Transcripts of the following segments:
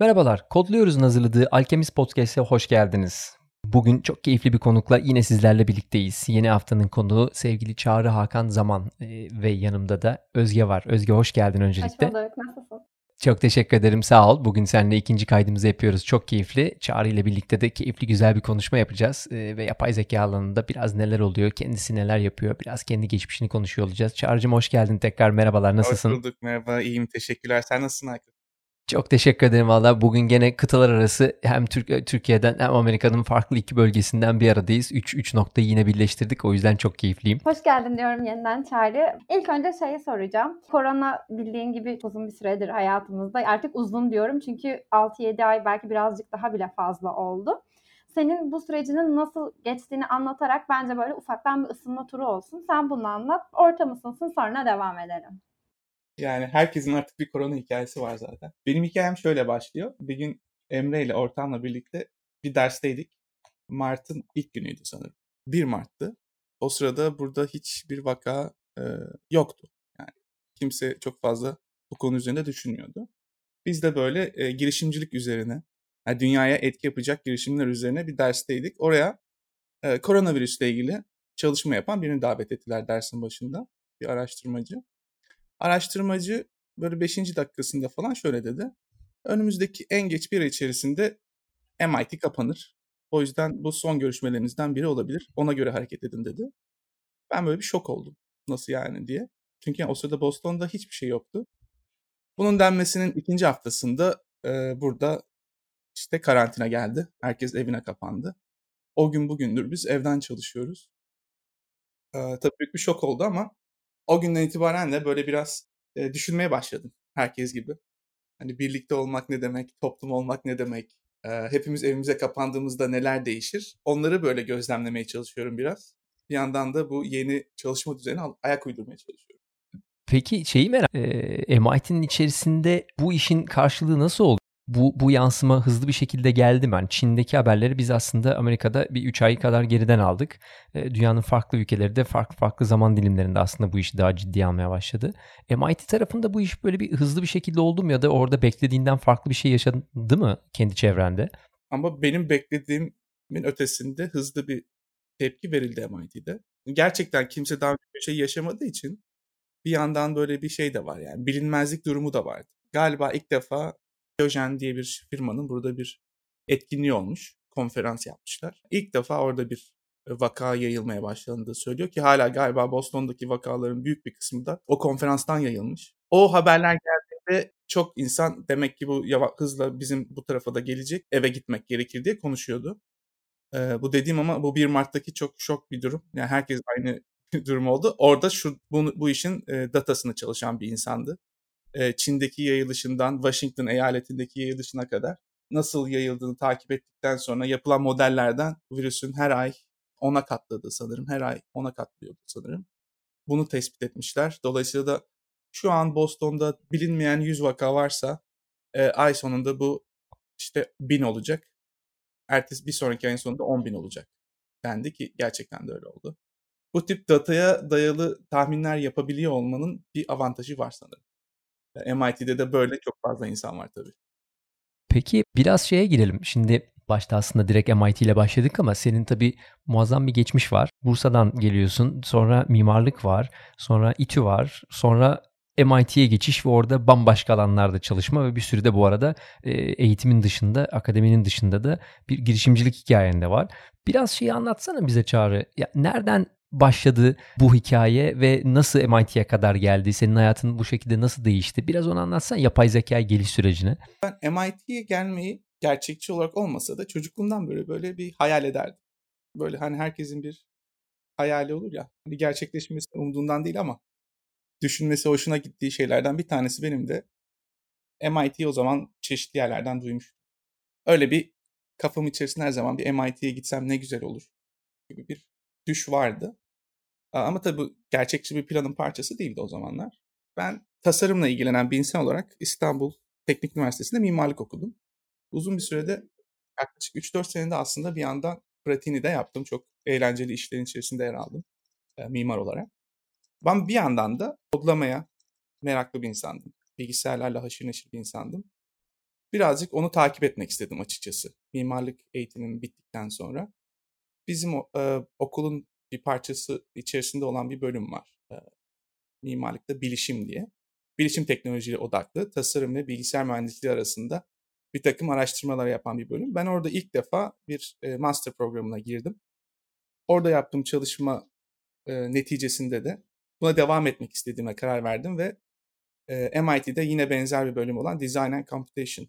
Merhabalar, Kodluyoruz'un hazırladığı Alchemist Podcast'e hoş geldiniz. Bugün çok keyifli bir konukla yine sizlerle birlikteyiz. Yeni haftanın konuğu sevgili Çağrı Hakan Zaman e, ve yanımda da Özge var. Özge hoş geldin öncelikle. Hoş bulduk, nasılsın? Çok teşekkür ederim, sağ ol. Bugün seninle ikinci kaydımızı yapıyoruz. Çok keyifli. Çağrı ile birlikte de keyifli güzel bir konuşma yapacağız. E, ve yapay zeka alanında biraz neler oluyor, kendisi neler yapıyor, biraz kendi geçmişini konuşuyor olacağız. Çağrı'cığım hoş geldin tekrar. Merhabalar, nasılsın? Hoş bulduk, merhaba, iyiyim, teşekkürler. Sen nasılsın Hakan? Çok teşekkür ederim valla. Bugün gene kıtalar arası hem Türk Türkiye'den hem Amerika'nın farklı iki bölgesinden bir aradayız. 3 3 noktayı yine birleştirdik. O yüzden çok keyifliyim. Hoş geldin diyorum yeniden Çağrı. İlk önce şeyi soracağım. Korona bildiğin gibi uzun bir süredir hayatımızda. Artık uzun diyorum çünkü 6-7 ay belki birazcık daha bile fazla oldu. Senin bu sürecinin nasıl geçtiğini anlatarak bence böyle ufaktan bir ısınma turu olsun. Sen bunu anlat. Ortam ısınsın sonra devam edelim. Yani herkesin artık bir korona hikayesi var zaten. Benim hikayem şöyle başlıyor. Bir gün Emre ile ortamla birlikte bir dersteydik. Mart'ın ilk günüydü sanırım. 1 Mart'tı. O sırada burada hiçbir vaka e, yoktu. Yani kimse çok fazla bu konu üzerinde düşünmüyordu. Biz de böyle e, girişimcilik üzerine, yani dünyaya etki yapacak girişimler üzerine bir dersteydik. Oraya e, koronavirüsle ilgili çalışma yapan birini davet ettiler dersin başında. Bir araştırmacı. Araştırmacı böyle 5. dakikasında falan şöyle dedi. Önümüzdeki en geç bir ay içerisinde MIT kapanır. O yüzden bu son görüşmelerinizden biri olabilir. Ona göre hareket edin dedi. Ben böyle bir şok oldum. Nasıl yani diye. Çünkü yani o sırada Boston'da hiçbir şey yoktu. Bunun denmesinin ikinci haftasında e, burada işte karantina geldi. Herkes evine kapandı. O gün bugündür biz evden çalışıyoruz. E, tabii büyük bir şok oldu ama o günden itibaren de böyle biraz e, düşünmeye başladım herkes gibi. Hani birlikte olmak ne demek, toplum olmak ne demek, e, hepimiz evimize kapandığımızda neler değişir? Onları böyle gözlemlemeye çalışıyorum biraz. Bir yandan da bu yeni çalışma düzenine ayak uydurmaya çalışıyorum. Peki şeyi merak e, MIT'nin içerisinde bu işin karşılığı nasıl oldu? Bu, bu yansıma hızlı bir şekilde geldi ben. Çin'deki haberleri biz aslında Amerika'da bir 3 ay kadar geriden aldık. E, dünyanın farklı ülkeleri de farklı farklı zaman dilimlerinde aslında bu işi daha ciddi almaya başladı. MIT tarafında bu iş böyle bir hızlı bir şekilde oldu mu ya da orada beklediğinden farklı bir şey yaşadı mı kendi çevrende? Ama benim beklediğimin ötesinde hızlı bir tepki verildi MIT'de. Gerçekten kimse daha önce bir şey yaşamadığı için bir yandan böyle bir şey de var yani bilinmezlik durumu da vardı. Galiba ilk defa Diyojen diye bir firmanın burada bir etkinliği olmuş. Konferans yapmışlar. İlk defa orada bir e, vaka yayılmaya başlandığı söylüyor ki hala galiba Boston'daki vakaların büyük bir kısmı da o konferanstan yayılmış. O haberler geldiğinde çok insan demek ki bu hızla bizim bu tarafa da gelecek eve gitmek gerekir diye konuşuyordu. Ee, bu dediğim ama bu 1 Mart'taki çok şok bir durum. Yani herkes aynı durum oldu. Orada şu bu, bu işin e, datasını çalışan bir insandı. Çin'deki yayılışından Washington eyaletindeki yayılışına kadar nasıl yayıldığını takip ettikten sonra yapılan modellerden virüsün her ay ona katladığı sanırım. Her ay ona katlıyordu sanırım. Bunu tespit etmişler. Dolayısıyla da şu an Boston'da bilinmeyen 100 vaka varsa e, ay sonunda bu işte 1000 olacak. Ertesi bir sonraki ayın sonunda 10 bin olacak dendi ki gerçekten de öyle oldu. Bu tip dataya dayalı tahminler yapabiliyor olmanın bir avantajı var sanırım. MIT'de de böyle çok fazla insan var tabii. Peki biraz şeye girelim. Şimdi başta aslında direkt MIT ile başladık ama senin tabii muazzam bir geçmiş var. Bursa'dan geliyorsun. Sonra mimarlık var. Sonra İTÜ var. Sonra MIT'ye geçiş ve orada bambaşka alanlarda çalışma ve bir sürü de bu arada eğitimin dışında, akademinin dışında da bir girişimcilik hikayen de var. Biraz şeyi anlatsana bize Çağrı. Ya nereden başladı bu hikaye ve nasıl MIT'ye kadar geldi? Senin hayatın bu şekilde nasıl değişti? Biraz onu anlatsan yapay zeka geliş sürecine. Ben MIT'ye gelmeyi gerçekçi olarak olmasa da çocukluğumdan böyle böyle bir hayal ederdim. Böyle hani herkesin bir hayali olur ya. Hani gerçekleşmesi umduğundan değil ama düşünmesi hoşuna gittiği şeylerden bir tanesi benim de MIT o zaman çeşitli yerlerden duymuştum. Öyle bir kafam içerisinde her zaman bir MIT'ye gitsem ne güzel olur gibi bir düş vardı. Ama tabii bu gerçekçi bir planın parçası değildi o zamanlar. Ben tasarımla ilgilenen bir insan olarak İstanbul Teknik Üniversitesi'nde mimarlık okudum. Uzun bir sürede yaklaşık 3-4 senede aslında bir yandan pratiğini de yaptım. Çok eğlenceli işlerin içerisinde yer aldım e, mimar olarak. Ben bir yandan da kodlamaya meraklı bir insandım. Bilgisayarlarla haşır neşir bir insandım. birazcık onu takip etmek istedim açıkçası. Mimarlık eğitimim bittikten sonra. Bizim e, okulun bir parçası içerisinde olan bir bölüm var. E, mimarlıkta bilişim diye. Bilişim teknolojiyle odaklı tasarım ve bilgisayar mühendisliği arasında bir takım araştırmalar yapan bir bölüm. Ben orada ilk defa bir e, master programına girdim. Orada yaptığım çalışma e, neticesinde de buna devam etmek istediğime karar verdim ve e, MIT'de yine benzer bir bölüm olan Design and Computation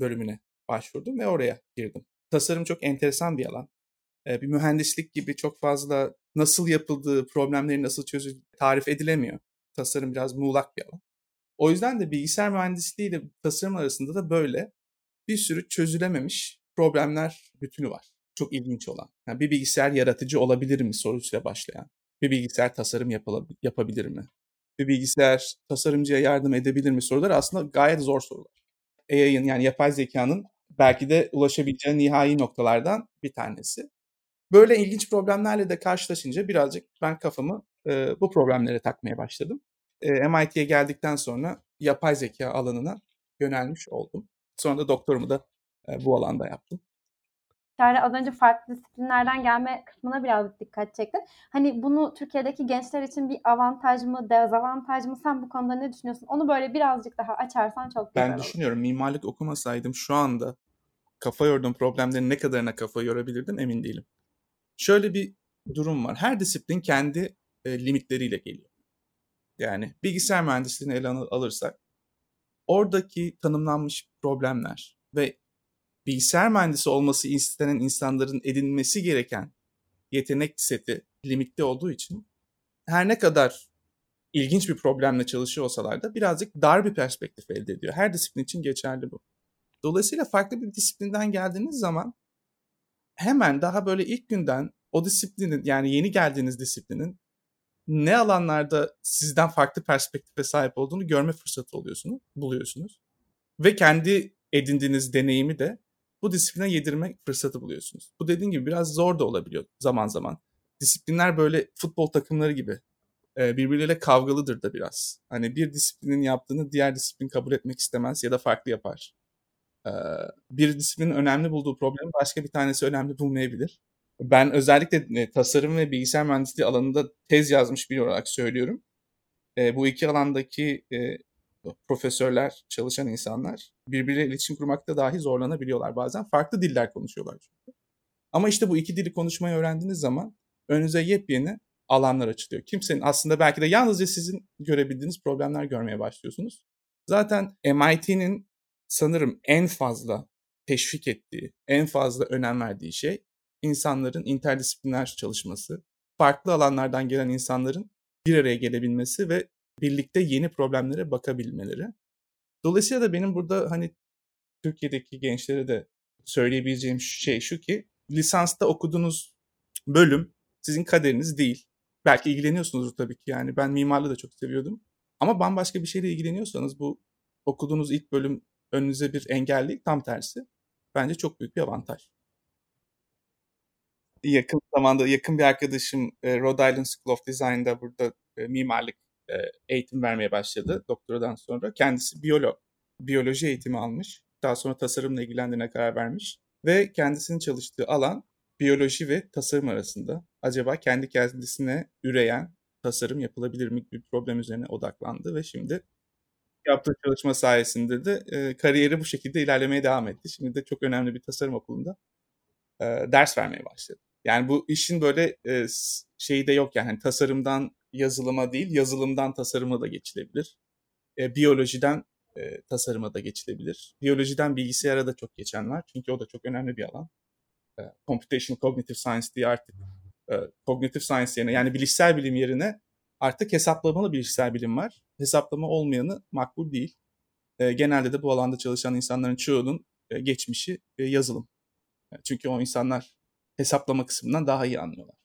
bölümüne başvurdum ve oraya girdim. Tasarım çok enteresan bir alan. E, bir mühendislik gibi çok fazla nasıl yapıldığı, problemlerin nasıl çözüldüğü tarif edilemiyor. Tasarım biraz muğlak bir alan. O yüzden de bilgisayar mühendisliği ile tasarım arasında da böyle bir sürü çözülememiş problemler bütünü var. Çok ilginç olan. Yani bir bilgisayar yaratıcı olabilir mi sorusuyla başlayan. Bir bilgisayar tasarım yapabilir mi? Bir bilgisayar tasarımcıya yardım edebilir mi soruları aslında gayet zor sorular. AI'ın yani yapay zekanın belki de ulaşabileceği nihai noktalardan bir tanesi. Böyle ilginç problemlerle de karşılaşınca birazcık ben kafamı e, bu problemlere takmaya başladım. E, MIT'ye geldikten sonra yapay zeka alanına yönelmiş oldum. Sonra da doktorumu da e, bu alanda yaptım. Yani az önce farklı disiplinlerden gelme kısmına biraz dikkat çektin. Hani bunu Türkiye'deki gençler için bir avantaj mı, dezavantaj mı? Sen bu konuda ne düşünüyorsun? Onu böyle birazcık daha açarsan çok güzel ben olur. Ben düşünüyorum mimarlık okumasaydım şu anda kafa yorduğum problemlerin ne kadarına kafa yorabilirdim emin değilim. Şöyle bir durum var. Her disiplin kendi e, limitleriyle geliyor. Yani bilgisayar mühendisliğini ele alırsak oradaki tanımlanmış problemler ve bilgisayar mühendisi olması istenen insanların edinmesi gereken yetenek seti limitli olduğu için her ne kadar ilginç bir problemle çalışıyor olsalar da birazcık dar bir perspektif elde ediyor. Her disiplin için geçerli bu. Dolayısıyla farklı bir disiplinden geldiğiniz zaman hemen daha böyle ilk günden o disiplinin yani yeni geldiğiniz disiplinin ne alanlarda sizden farklı perspektife sahip olduğunu görme fırsatı oluyorsunuz, buluyorsunuz. Ve kendi edindiğiniz deneyimi de bu disipline yedirme fırsatı buluyorsunuz. Bu dediğim gibi biraz zor da olabiliyor zaman zaman. Disiplinler böyle futbol takımları gibi birbirleriyle kavgalıdır da biraz. Hani bir disiplinin yaptığını diğer disiplin kabul etmek istemez ya da farklı yapar. Bir disiplinin önemli bulduğu problemi başka bir tanesi önemli bulmayabilir. Ben özellikle tasarım ve bilgisayar mühendisliği alanında tez yazmış biri olarak söylüyorum. Bu iki alandaki profesörler, çalışan insanlar birbiriyle iletişim kurmakta dahi zorlanabiliyorlar bazen. Farklı diller konuşuyorlar çünkü. Ama işte bu iki dili konuşmayı öğrendiğiniz zaman önünüze yepyeni alanlar açılıyor. Kimsenin aslında belki de yalnızca sizin görebildiğiniz problemler görmeye başlıyorsunuz. Zaten MIT'nin sanırım en fazla teşvik ettiği, en fazla önem verdiği şey insanların interdisipliner çalışması, farklı alanlardan gelen insanların bir araya gelebilmesi ve birlikte yeni problemlere bakabilmeleri. Dolayısıyla da benim burada hani Türkiye'deki gençlere de söyleyebileceğim şey şu ki lisansta okuduğunuz bölüm sizin kaderiniz değil. Belki ilgileniyorsunuzdur tabii ki yani ben mimarlığı da çok seviyordum. Ama bambaşka bir şeyle ilgileniyorsanız bu okuduğunuz ilk bölüm önünüze bir engel değil tam tersi. Bence çok büyük bir avantaj. Yakın zamanda yakın bir arkadaşım Rhode Island School of Design'da burada mimarlık e, eğitim vermeye başladı doktoradan sonra. Kendisi biyolog, biyoloji eğitimi almış. Daha sonra tasarımla ilgilendiğine karar vermiş. Ve kendisinin çalıştığı alan biyoloji ve tasarım arasında. Acaba kendi kendisine üreyen tasarım yapılabilir mi bir problem üzerine odaklandı ve şimdi yaptığı çalışma sayesinde de e, kariyeri bu şekilde ilerlemeye devam etti. Şimdi de çok önemli bir tasarım okulunda e, ders vermeye başladı. Yani bu işin böyle e, şeyi de yok yani hani tasarımdan yazılıma değil, yazılımdan tasarıma da geçilebilir. E, biyolojiden e, tasarıma da geçilebilir. Biyolojiden bilgisayara da çok geçen var. Çünkü o da çok önemli bir alan. E, Computational Cognitive Science diye artık e, Cognitive Science yerine yani bilişsel bilim yerine artık hesaplamalı bilişsel bilim var. Hesaplama olmayanı makbul değil. E, genelde de bu alanda çalışan insanların çoğunun e, geçmişi e, yazılım. E, çünkü o insanlar hesaplama kısmından daha iyi anlıyorlar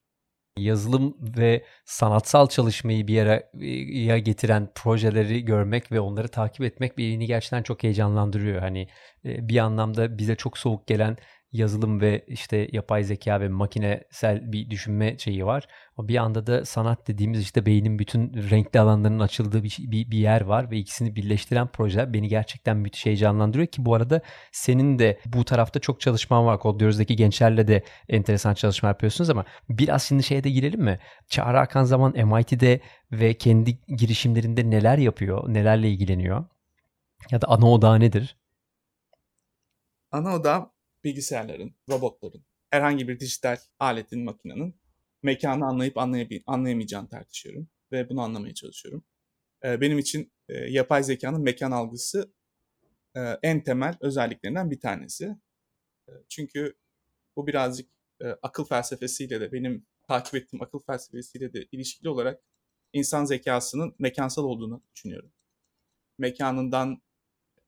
yazılım ve sanatsal çalışmayı bir araya getiren projeleri görmek ve onları takip etmek beni gerçekten çok heyecanlandırıyor. Hani bir anlamda bize çok soğuk gelen yazılım ve işte yapay zeka ve makinesel bir düşünme şeyi var. O bir anda da sanat dediğimiz işte beynin bütün renkli alanlarının açıldığı bir, bir, bir yer var ve ikisini birleştiren projeler beni gerçekten müthiş heyecanlandırıyor ki bu arada senin de bu tarafta çok çalışman var. Kodluyoruz'daki gençlerle de enteresan çalışma yapıyorsunuz ama biraz şimdi şeye de girelim mi? Çağrı Akan Zaman MIT'de ve kendi girişimlerinde neler yapıyor, nelerle ilgileniyor? Ya da ana odağı nedir? Ana odağı bilgisayarların, robotların, herhangi bir dijital aletin, makinenin mekanı anlayıp anlayamayacağını tartışıyorum ve bunu anlamaya çalışıyorum. Benim için yapay zekanın mekan algısı en temel özelliklerinden bir tanesi. Çünkü bu birazcık akıl felsefesiyle de benim takip ettiğim akıl felsefesiyle de ilişkili olarak insan zekasının mekansal olduğunu düşünüyorum. Mekanından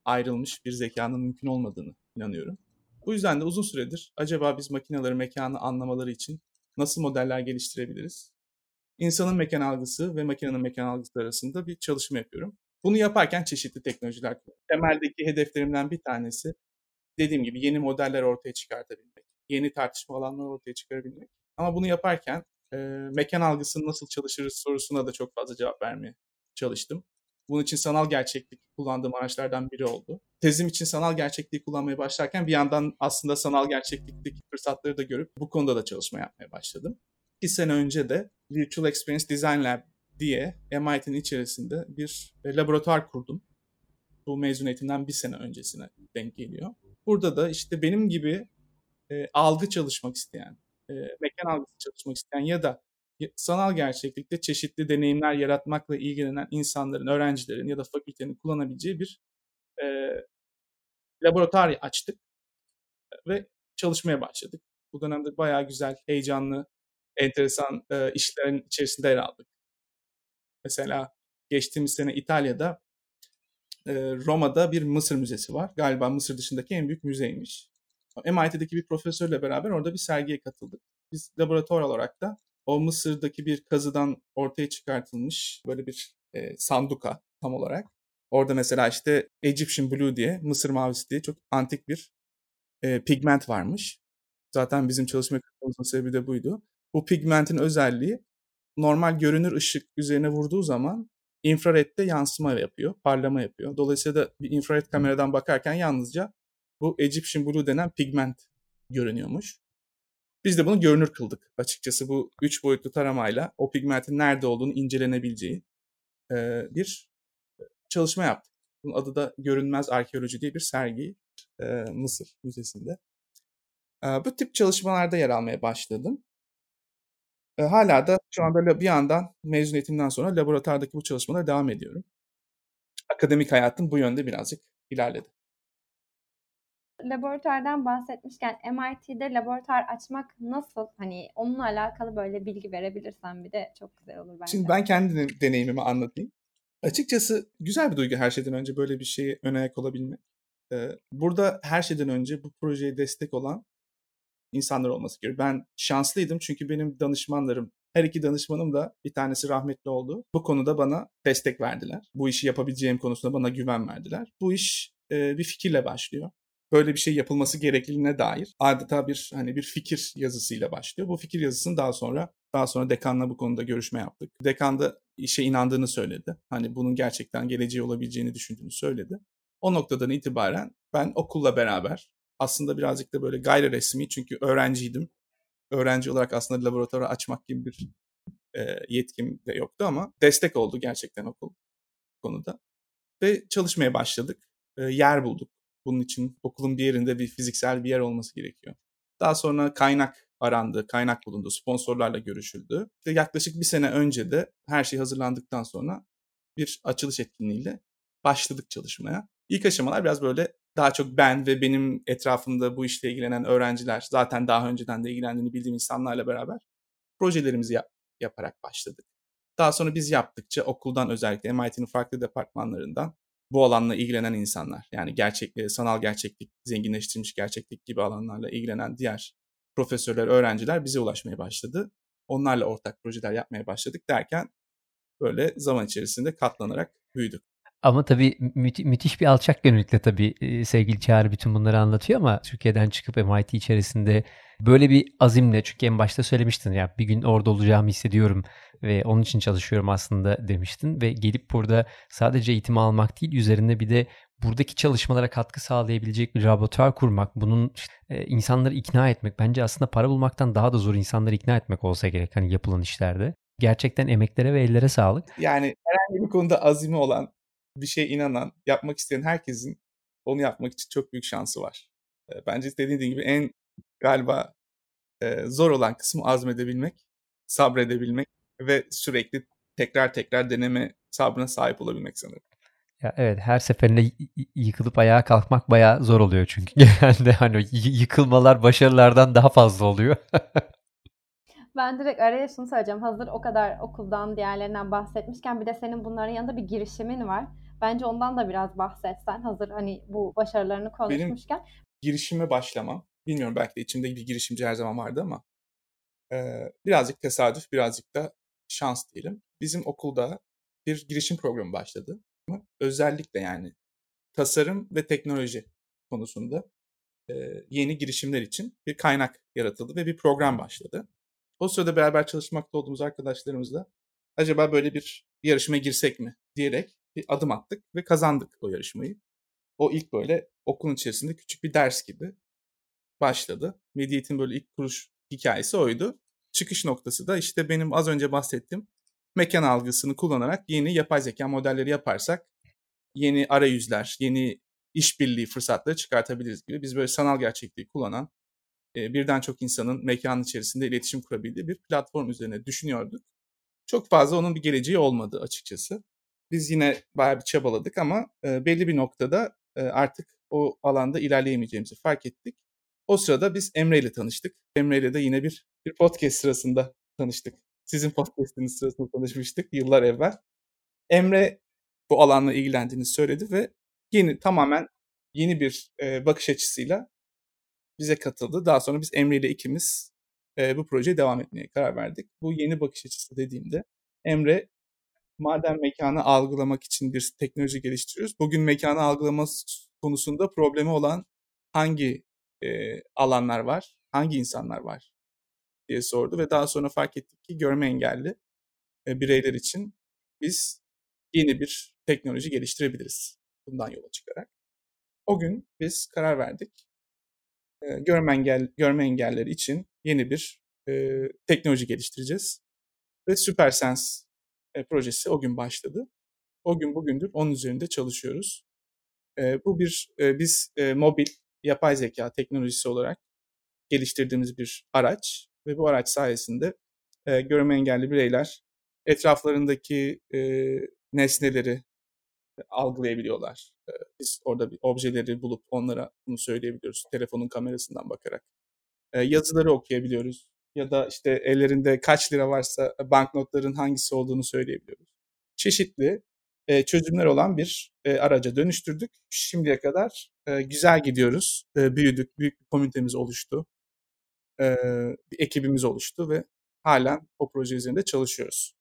ayrılmış bir zekanın mümkün olmadığını inanıyorum. Bu yüzden de uzun süredir acaba biz makineleri mekanı anlamaları için nasıl modeller geliştirebiliriz? İnsanın mekan algısı ve makinenin mekan algısı arasında bir çalışma yapıyorum. Bunu yaparken çeşitli teknolojiler Temeldeki hedeflerimden bir tanesi dediğim gibi yeni modeller ortaya çıkartabilmek, yeni tartışma alanları ortaya çıkarabilmek. Ama bunu yaparken e, mekan algısını nasıl çalışırız sorusuna da çok fazla cevap vermeye çalıştım. Bunun için sanal gerçeklik kullandığım araçlardan biri oldu. Tezim için sanal gerçekliği kullanmaya başlarken bir yandan aslında sanal gerçeklikteki fırsatları da görüp bu konuda da çalışma yapmaya başladım. İki sene önce de Virtual Experience Design Lab diye MIT'nin içerisinde bir e, laboratuvar kurdum. Bu mezuniyetimden bir sene öncesine denk geliyor. Burada da işte benim gibi e, algı çalışmak isteyen, e, mekan algısı çalışmak isteyen ya da sanal gerçeklikte çeşitli deneyimler yaratmakla ilgilenen insanların, öğrencilerin ya da fakültenin kullanabileceği bir e, laboratuvar açtık ve çalışmaya başladık. Bu dönemde bayağı güzel, heyecanlı, enteresan e, işlerin içerisinde yer aldık. Mesela geçtiğimiz sene İtalya'da e, Roma'da bir Mısır müzesi var. Galiba Mısır dışındaki en büyük müzeymiş. MIT'deki bir profesörle beraber orada bir sergiye katıldık. Biz laboratuvar olarak da o Mısır'daki bir kazıdan ortaya çıkartılmış böyle bir e, sanduka tam olarak. Orada mesela işte Egyptian Blue diye, Mısır mavisi diye çok antik bir e, pigment varmış. Zaten bizim çalışma yapmamızın sebebi de buydu. Bu pigmentin özelliği normal görünür ışık üzerine vurduğu zaman infrarette yansıma yapıyor, parlama yapıyor. Dolayısıyla da bir infrared kameradan bakarken yalnızca bu Egyptian Blue denen pigment görünüyormuş. Biz de bunu görünür kıldık açıkçası bu üç boyutlu taramayla o pigmentin nerede olduğunu incelenebileceği e, bir çalışma yaptık. Bunun adı da Görünmez Arkeoloji diye bir sergi e, Mısır Müzesi'nde. E, bu tip çalışmalarda yer almaya başladım. Hala da şu anda bir yandan mezuniyetimden sonra laboratuvardaki bu çalışmalara devam ediyorum. Akademik hayatım bu yönde birazcık ilerledi laboratuvardan bahsetmişken MIT'de laboratuvar açmak nasıl? Hani onunla alakalı böyle bilgi verebilirsen bir de çok güzel olur bence. Şimdi ben kendi deneyimimi anlatayım. Açıkçası güzel bir duygu her şeyden önce böyle bir şeye ön ayak olabilmek. Burada her şeyden önce bu projeye destek olan insanlar olması gerekiyor. Ben şanslıydım çünkü benim danışmanlarım, her iki danışmanım da bir tanesi rahmetli oldu. Bu konuda bana destek verdiler. Bu işi yapabileceğim konusunda bana güven verdiler. Bu iş bir fikirle başlıyor böyle bir şey yapılması gerekliliğine dair adeta bir hani bir fikir yazısıyla başlıyor. Bu fikir yazısını daha sonra daha sonra dekanla bu konuda görüşme yaptık. Dekan da işe inandığını söyledi. Hani bunun gerçekten geleceği olabileceğini düşündüğünü söyledi. O noktadan itibaren ben okulla beraber aslında birazcık da böyle gayri resmi çünkü öğrenciydim. Öğrenci olarak aslında laboratuvarı açmak gibi bir e, yetkim de yoktu ama destek oldu gerçekten okul konuda. Ve çalışmaya başladık. E, yer bulduk bunun için okulun bir yerinde bir fiziksel bir yer olması gerekiyor. Daha sonra kaynak arandı, kaynak bulundu, sponsorlarla görüşüldü. İşte yaklaşık bir sene önce de her şey hazırlandıktan sonra bir açılış etkinliğiyle başladık çalışmaya. İlk aşamalar biraz böyle daha çok ben ve benim etrafımda bu işle ilgilenen öğrenciler, zaten daha önceden de ilgilendiğini bildiğim insanlarla beraber projelerimizi yap- yaparak başladık. Daha sonra biz yaptıkça okuldan özellikle MIT'nin farklı departmanlarından bu alanla ilgilenen insanlar yani gerçek, e, sanal gerçeklik, zenginleştirilmiş gerçeklik gibi alanlarla ilgilenen diğer profesörler, öğrenciler bize ulaşmaya başladı. Onlarla ortak projeler yapmaya başladık derken böyle zaman içerisinde katlanarak büyüdük. Ama tabii müthi- müthiş bir alçak gönüllükle tabii sevgili Çağrı bütün bunları anlatıyor ama Türkiye'den çıkıp MIT içerisinde böyle bir azimle çünkü en başta söylemiştin ya bir gün orada olacağımı hissediyorum ve onun için çalışıyorum aslında demiştin ve gelip burada sadece eğitim almak değil üzerinde bir de buradaki çalışmalara katkı sağlayabilecek bir laboratuvar kurmak, bunun e, insanları ikna etmek bence aslında para bulmaktan daha da zor insanları ikna etmek olsa gerek hani yapılan işlerde. Gerçekten emeklere ve ellere sağlık. Yani herhangi bir konuda azimi olan, bir şeye inanan, yapmak isteyen herkesin onu yapmak için çok büyük şansı var. Bence dediğin gibi en galiba zor olan kısmı azmedebilmek, sabredebilmek ve sürekli tekrar tekrar deneme sabrına sahip olabilmek sanırım. Ya evet her seferinde yıkılıp ayağa kalkmak bayağı zor oluyor çünkü genelde hani yıkılmalar başarılardan daha fazla oluyor. ben direkt araya şunu söyleyeceğim. Hazır o kadar okuldan diğerlerinden bahsetmişken bir de senin bunların yanında bir girişimin var. Bence ondan da biraz bahsetsen hazır hani bu başarılarını konuşmuşken. Benim girişime başlamam. Bilmiyorum belki de içimde bir girişimci her zaman vardı ama e, birazcık tesadüf birazcık da şans diyelim. Bizim okulda bir girişim programı başladı özellikle yani tasarım ve teknoloji konusunda e, yeni girişimler için bir kaynak yaratıldı ve bir program başladı. O sırada beraber çalışmakta olduğumuz arkadaşlarımızla acaba böyle bir yarışmaya girsek mi diyerek bir adım attık ve kazandık o yarışmayı. O ilk böyle okulun içerisinde küçük bir ders gibi başladı. Mediate'in böyle ilk kuruş hikayesi oydu. Çıkış noktası da işte benim az önce bahsettiğim mekan algısını kullanarak yeni yapay zeka modelleri yaparsak yeni arayüzler, yeni işbirliği fırsatları çıkartabiliriz gibi. Biz böyle sanal gerçekliği kullanan e, birden çok insanın mekanın içerisinde iletişim kurabildiği bir platform üzerine düşünüyorduk. Çok fazla onun bir geleceği olmadı açıkçası. Biz yine bayağı bir çabaladık ama e, belli bir noktada e, artık o alanda ilerleyemeyeceğimizi fark ettik. O sırada biz Emre ile tanıştık. Emre ile de yine bir, bir podcast sırasında tanıştık. Sizin podcastiniz sırasında tanışmıştık yıllar evvel. Emre bu alanla ilgilendiğini söyledi ve yeni tamamen yeni bir e, bakış açısıyla bize katıldı. Daha sonra biz Emre ile ikimiz e, bu projeye devam etmeye karar verdik. Bu yeni bakış açısı dediğimde Emre madem mekanı algılamak için bir teknoloji geliştiriyoruz. Bugün mekanı algılama konusunda problemi olan hangi e, alanlar var, hangi insanlar var diye sordu ve daha sonra fark ettik ki görme engelli e, bireyler için biz yeni bir teknoloji geliştirebiliriz bundan yola çıkarak. O gün biz karar verdik. Görme, engel, görme engelleri için yeni bir e, teknoloji geliştireceğiz. Ve SuperSense e, projesi o gün başladı. O gün bugündür onun üzerinde çalışıyoruz. E, bu bir e, biz e, mobil yapay zeka teknolojisi olarak geliştirdiğimiz bir araç ve bu araç sayesinde e, görme engelli bireyler etraflarındaki e, nesneleri algılayabiliyorlar. Biz orada bir objeleri bulup onlara bunu söyleyebiliyoruz telefonun kamerasından bakarak. Yazıları okuyabiliyoruz ya da işte ellerinde kaç lira varsa banknotların hangisi olduğunu söyleyebiliyoruz. Çeşitli çözümler olan bir araca dönüştürdük. Şimdiye kadar güzel gidiyoruz. Büyüdük, büyük bir komünitemiz oluştu. Bir ekibimiz oluştu ve halen o proje üzerinde çalışıyoruz.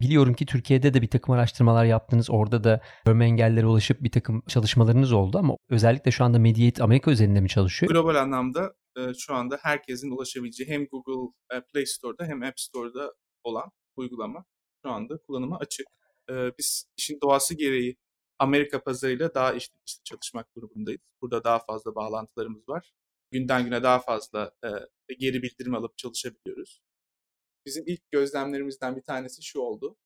Biliyorum ki Türkiye'de de bir takım araştırmalar yaptınız. Orada da görme engellere ulaşıp bir takım çalışmalarınız oldu ama özellikle şu anda Mediate Amerika üzerinde mi çalışıyor? Global anlamda e, şu anda herkesin ulaşabileceği hem Google e, Play Store'da hem App Store'da olan uygulama şu anda kullanıma açık. E, biz işin doğası gereği Amerika pazarıyla daha işte çalışmak durumundayız. Burada daha fazla bağlantılarımız var. Günden güne daha fazla geri bildirim alıp çalışabiliyoruz bizim ilk gözlemlerimizden bir tanesi şu oldu.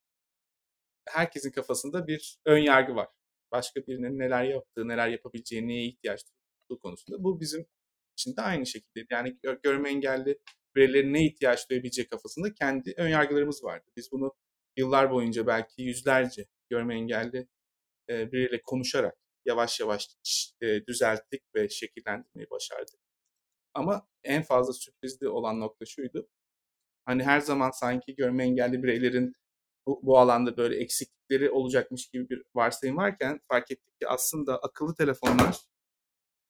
Herkesin kafasında bir ön yargı var. Başka birinin neler yaptığı, neler yapabileceği, neye ihtiyaç duyduğu konusunda. Bu bizim için de aynı şekilde. Yani görme engelli bireylerin ne ihtiyaç duyabileceği kafasında kendi ön yargılarımız vardı. Biz bunu yıllar boyunca belki yüzlerce görme engelli biriyle konuşarak yavaş yavaş düzelttik ve şekillendirmeyi başardık. Ama en fazla sürprizli olan nokta şuydu hani her zaman sanki görme engelli bireylerin bu, bu alanda böyle eksiklikleri olacakmış gibi bir varsayım varken fark ettik ki aslında akıllı telefonlar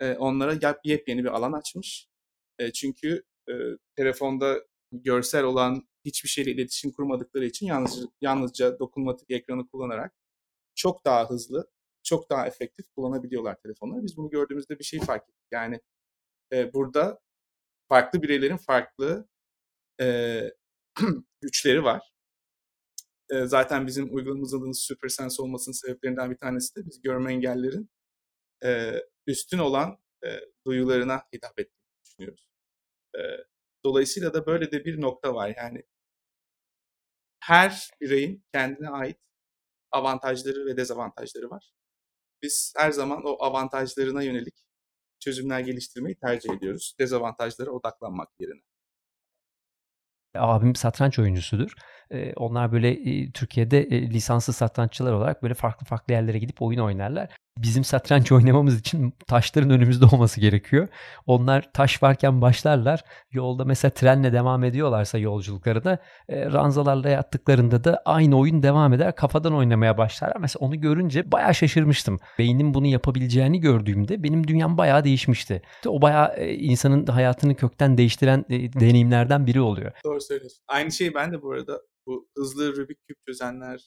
e, onlara yepyeni bir alan açmış. E, çünkü e, telefonda görsel olan hiçbir şeyle iletişim kurmadıkları için yalnızca, yalnızca dokunmatik ekranı kullanarak çok daha hızlı, çok daha efektif kullanabiliyorlar telefonları. Biz bunu gördüğümüzde bir şey fark ettik. Yani e, burada farklı bireylerin farklı e, güçleri var. E, zaten bizim uygulamamızın adının Super Sense olmasının sebeplerinden bir tanesi de biz görme engellerin e, üstün olan e, duyularına hitap ettiğini düşünüyoruz. E, dolayısıyla da böyle de bir nokta var. Yani her bireyin kendine ait avantajları ve dezavantajları var. Biz her zaman o avantajlarına yönelik çözümler geliştirmeyi tercih ediyoruz. Dezavantajlara odaklanmak yerine. Abim satranç oyuncusudur. Onlar böyle Türkiye'de lisanslı satranççılar olarak böyle farklı farklı yerlere gidip oyun oynarlar bizim satranç oynamamız için taşların önümüzde olması gerekiyor. Onlar taş varken başlarlar. Yolda mesela trenle devam ediyorlarsa yolculuklarına e, ranzalarla yattıklarında da aynı oyun devam eder. Kafadan oynamaya başlarlar. Mesela onu görünce bayağı şaşırmıştım. Beynin bunu yapabileceğini gördüğümde benim dünyam bayağı değişmişti. O bayağı e, insanın hayatını kökten değiştiren e, deneyimlerden biri oluyor. Doğru söylüyorsun. Aynı şeyi ben de bu arada bu hızlı Rubik küp çözenleri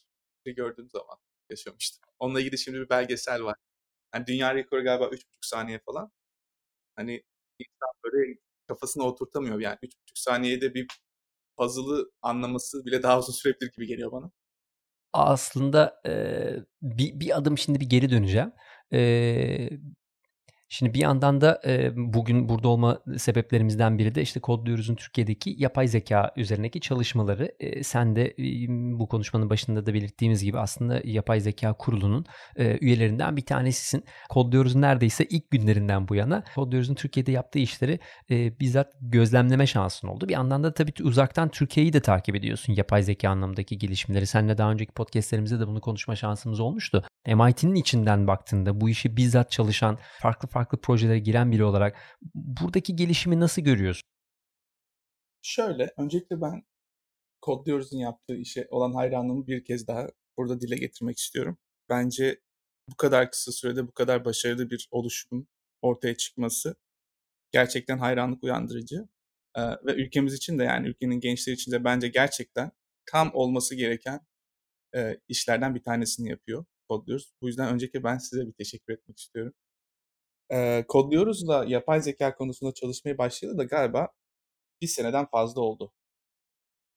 gördüğüm zaman yaşamıştım. Onunla ilgili şimdi bir belgesel var. Yani dünya rekoru galiba 3,5 saniye falan. Hani insan böyle kafasına oturtamıyor. Yani 3,5 saniyede bir puzzle'ı anlaması bile daha uzun sürebilir gibi geliyor bana. Aslında e, bir, bir adım şimdi bir geri döneceğim. E, Şimdi bir yandan da e, bugün burada olma sebeplerimizden biri de işte Kodluyoruz'un Türkiye'deki yapay zeka üzerindeki çalışmaları. E, sen de e, bu konuşmanın başında da belirttiğimiz gibi aslında yapay zeka kurulunun e, üyelerinden bir tanesisin. Kodluyoruz'un neredeyse ilk günlerinden bu yana Kodluyoruz'un Türkiye'de yaptığı işleri e, bizzat gözlemleme şansın oldu. Bir yandan da tabii uzaktan Türkiye'yi de takip ediyorsun yapay zeka anlamındaki gelişmeleri. Seninle daha önceki podcastlerimizde de bunu konuşma şansımız olmuştu. MIT'nin içinden baktığında bu işi bizzat çalışan farklı farklı projelere giren biri olarak buradaki gelişimi nasıl görüyorsun? Şöyle, öncelikle ben Kodluyoruz'un yaptığı işe olan hayranlığımı bir kez daha burada dile getirmek istiyorum. Bence bu kadar kısa sürede bu kadar başarılı bir oluşumun ortaya çıkması gerçekten hayranlık uyandırıcı. Ee, ve ülkemiz için de yani ülkenin gençleri için de bence gerçekten tam olması gereken e, işlerden bir tanesini yapıyor Kodluyoruz. Bu yüzden öncelikle ben size bir teşekkür etmek istiyorum. Eee, da yapay zeka konusunda çalışmaya başlayalı da galiba bir seneden fazla oldu.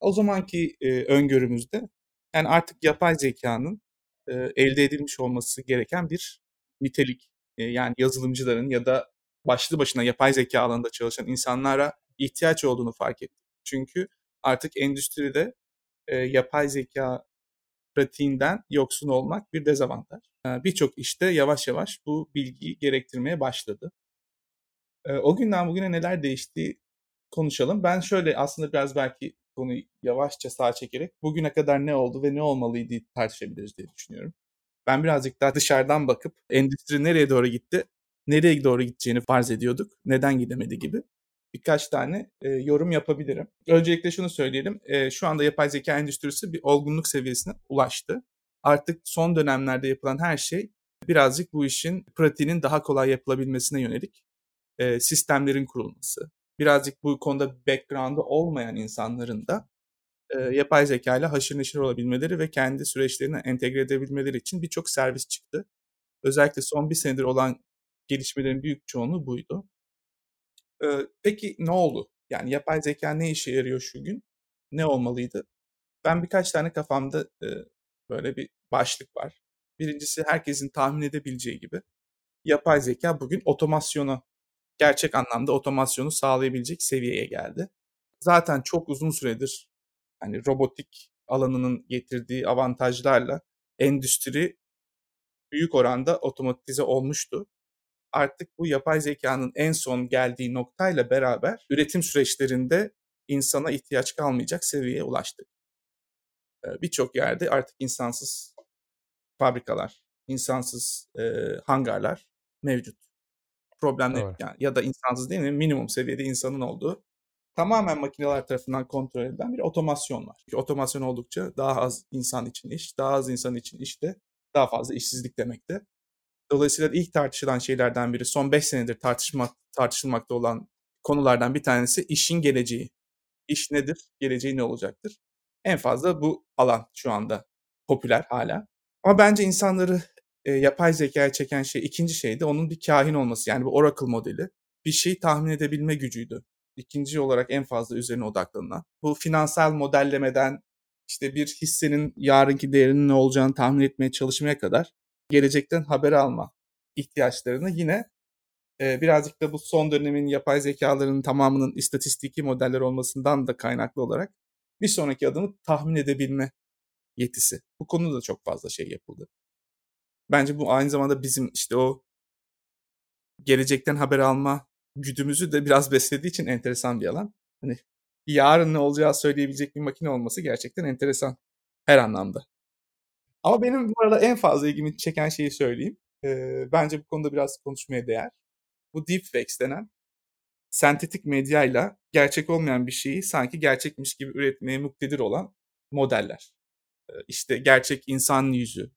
O zamanki, eee, öngörümüzde, yani, artık yapay zekanın eee, elde edilmiş olması gereken bir nitelik. Eee, yani, yazılımcıların ya da başlı başına yapay zeka alanında çalışan insanlara ihtiyaç olduğunu fark ettik. Çünkü artık endüstride, eee, yapay zeka pratiğinden yoksun olmak bir dezavantaj. Birçok işte yavaş yavaş bu bilgiyi gerektirmeye başladı. O günden bugüne neler değişti konuşalım. Ben şöyle aslında biraz belki konuyu yavaşça sağa çekerek bugüne kadar ne oldu ve ne olmalıydı tartışabiliriz diye düşünüyorum. Ben birazcık daha dışarıdan bakıp endüstri nereye doğru gitti, nereye doğru gideceğini farz ediyorduk, neden gidemedi gibi birkaç tane e, yorum yapabilirim. Öncelikle şunu söyleyelim. E, şu anda yapay zeka endüstrisi bir olgunluk seviyesine ulaştı. Artık son dönemlerde yapılan her şey birazcık bu işin pratiğinin daha kolay yapılabilmesine yönelik e, sistemlerin kurulması. Birazcık bu konuda background'ı olmayan insanların da e, yapay zeka ile haşır neşir olabilmeleri ve kendi süreçlerine entegre edebilmeleri için birçok servis çıktı. Özellikle son bir senedir olan gelişmelerin büyük çoğunluğu buydu peki ne oldu? Yani yapay zeka ne işe yarıyor şu gün? Ne olmalıydı? Ben birkaç tane kafamda e, böyle bir başlık var. Birincisi herkesin tahmin edebileceği gibi yapay zeka bugün otomasyonu, gerçek anlamda otomasyonu sağlayabilecek seviyeye geldi. Zaten çok uzun süredir hani robotik alanının getirdiği avantajlarla endüstri büyük oranda otomatize olmuştu artık bu yapay zekanın en son geldiği noktayla beraber üretim süreçlerinde insana ihtiyaç kalmayacak seviyeye ulaştık. Birçok yerde artık insansız fabrikalar, insansız e, hangarlar mevcut. Problem ne? Yani, ya da insansız değil mi? Minimum seviyede insanın olduğu tamamen makineler tarafından kontrol edilen bir otomasyon var. Çünkü otomasyon oldukça daha az insan için iş, daha az insan için iş de daha fazla işsizlik demekte. Dolayısıyla ilk tartışılan şeylerden biri son 5 senedir tartışmak, tartışılmakta olan konulardan bir tanesi işin geleceği. İş nedir? Geleceği ne olacaktır? En fazla bu alan şu anda popüler hala. Ama bence insanları e, yapay zekaya çeken şey ikinci şey de onun bir kahin olması. Yani bu Oracle modeli. Bir şeyi tahmin edebilme gücüydü. İkinci olarak en fazla üzerine odaklanılan. Bu finansal modellemeden işte bir hissenin yarınki değerinin ne olacağını tahmin etmeye çalışmaya kadar gelecekten haber alma ihtiyaçlarını yine e, birazcık da bu son dönemin yapay zekaların tamamının istatistiki modeller olmasından da kaynaklı olarak bir sonraki adımı tahmin edebilme yetisi. Bu konuda da çok fazla şey yapıldı. Bence bu aynı zamanda bizim işte o gelecekten haber alma güdümüzü de biraz beslediği için enteresan bir alan. Hani yarın ne olacağı söyleyebilecek bir makine olması gerçekten enteresan her anlamda. Ama benim bu arada en fazla ilgimi çeken şeyi söyleyeyim. Ee, bence bu konuda biraz konuşmaya değer. Bu deepfakes denen sentetik medyayla gerçek olmayan bir şeyi sanki gerçekmiş gibi üretmeye muktedir olan modeller. Ee, işte gerçek insan yüzü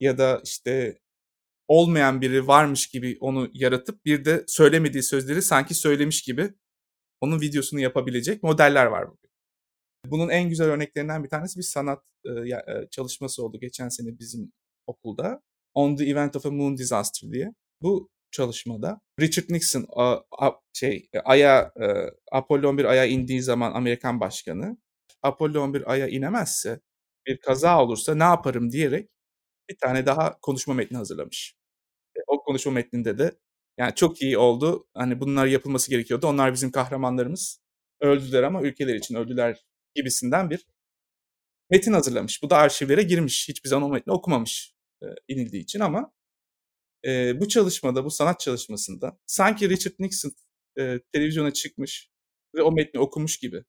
ya da işte olmayan biri varmış gibi onu yaratıp bir de söylemediği sözleri sanki söylemiş gibi onun videosunu yapabilecek modeller var bugün. Bunun en güzel örneklerinden bir tanesi bir sanat e, çalışması oldu geçen sene bizim okulda. On the Event of a Moon Disaster diye. Bu çalışmada Richard Nixon şey Ay'a e, Apollo 11 Ay'a indiği zaman Amerikan başkanı Apollo 11 Ay'a inemezse bir kaza olursa ne yaparım diyerek bir tane daha konuşma metni hazırlamış. E, o konuşma metninde de yani çok iyi oldu. Hani bunlar yapılması gerekiyordu. Onlar bizim kahramanlarımız. Öldüler ama ülkeler için öldüler gibisinden bir metin hazırlamış. Bu da arşivlere girmiş. Hiçbir zaman o metni okumamış e, inildiği için ama e, bu çalışmada, bu sanat çalışmasında sanki Richard Nixon e, televizyona çıkmış ve o metni okumuş gibi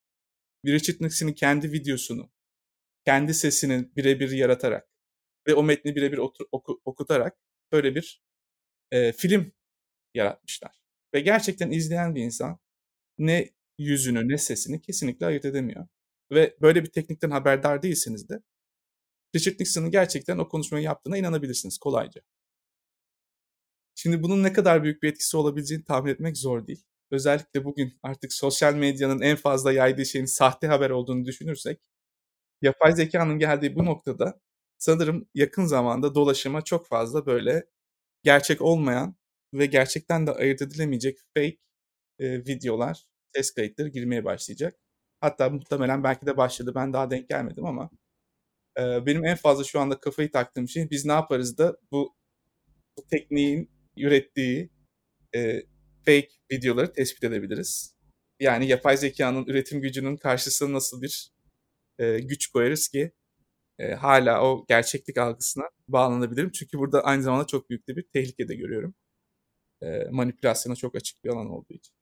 Richard Nixon'ın kendi videosunu, kendi sesini birebir yaratarak ve o metni birebir oku, okutarak böyle bir e, film yaratmışlar. Ve gerçekten izleyen bir insan ne yüzünü ne sesini kesinlikle ayırt edemiyor. Ve böyle bir teknikten haberdar değilseniz de Richard Nixon'ın gerçekten o konuşmayı yaptığına inanabilirsiniz kolayca. Şimdi bunun ne kadar büyük bir etkisi olabileceğini tahmin etmek zor değil. Özellikle bugün artık sosyal medyanın en fazla yaydığı şeyin sahte haber olduğunu düşünürsek, yapay zekanın geldiği bu noktada sanırım yakın zamanda dolaşıma çok fazla böyle gerçek olmayan ve gerçekten de ayırt edilemeyecek fake e, videolar, ses kayıtları girmeye başlayacak. Hatta muhtemelen belki de başladı. Ben daha denk gelmedim ama e, benim en fazla şu anda kafayı taktığım şey biz ne yaparız da bu, bu tekniğin ürettiği e, fake videoları tespit edebiliriz. Yani yapay zekanın üretim gücünün karşısına nasıl bir e, güç koyarız ki e, hala o gerçeklik algısına bağlanabilirim. Çünkü burada aynı zamanda çok büyük bir tehlike de görüyorum. E, manipülasyona çok açık bir alan olduğu için.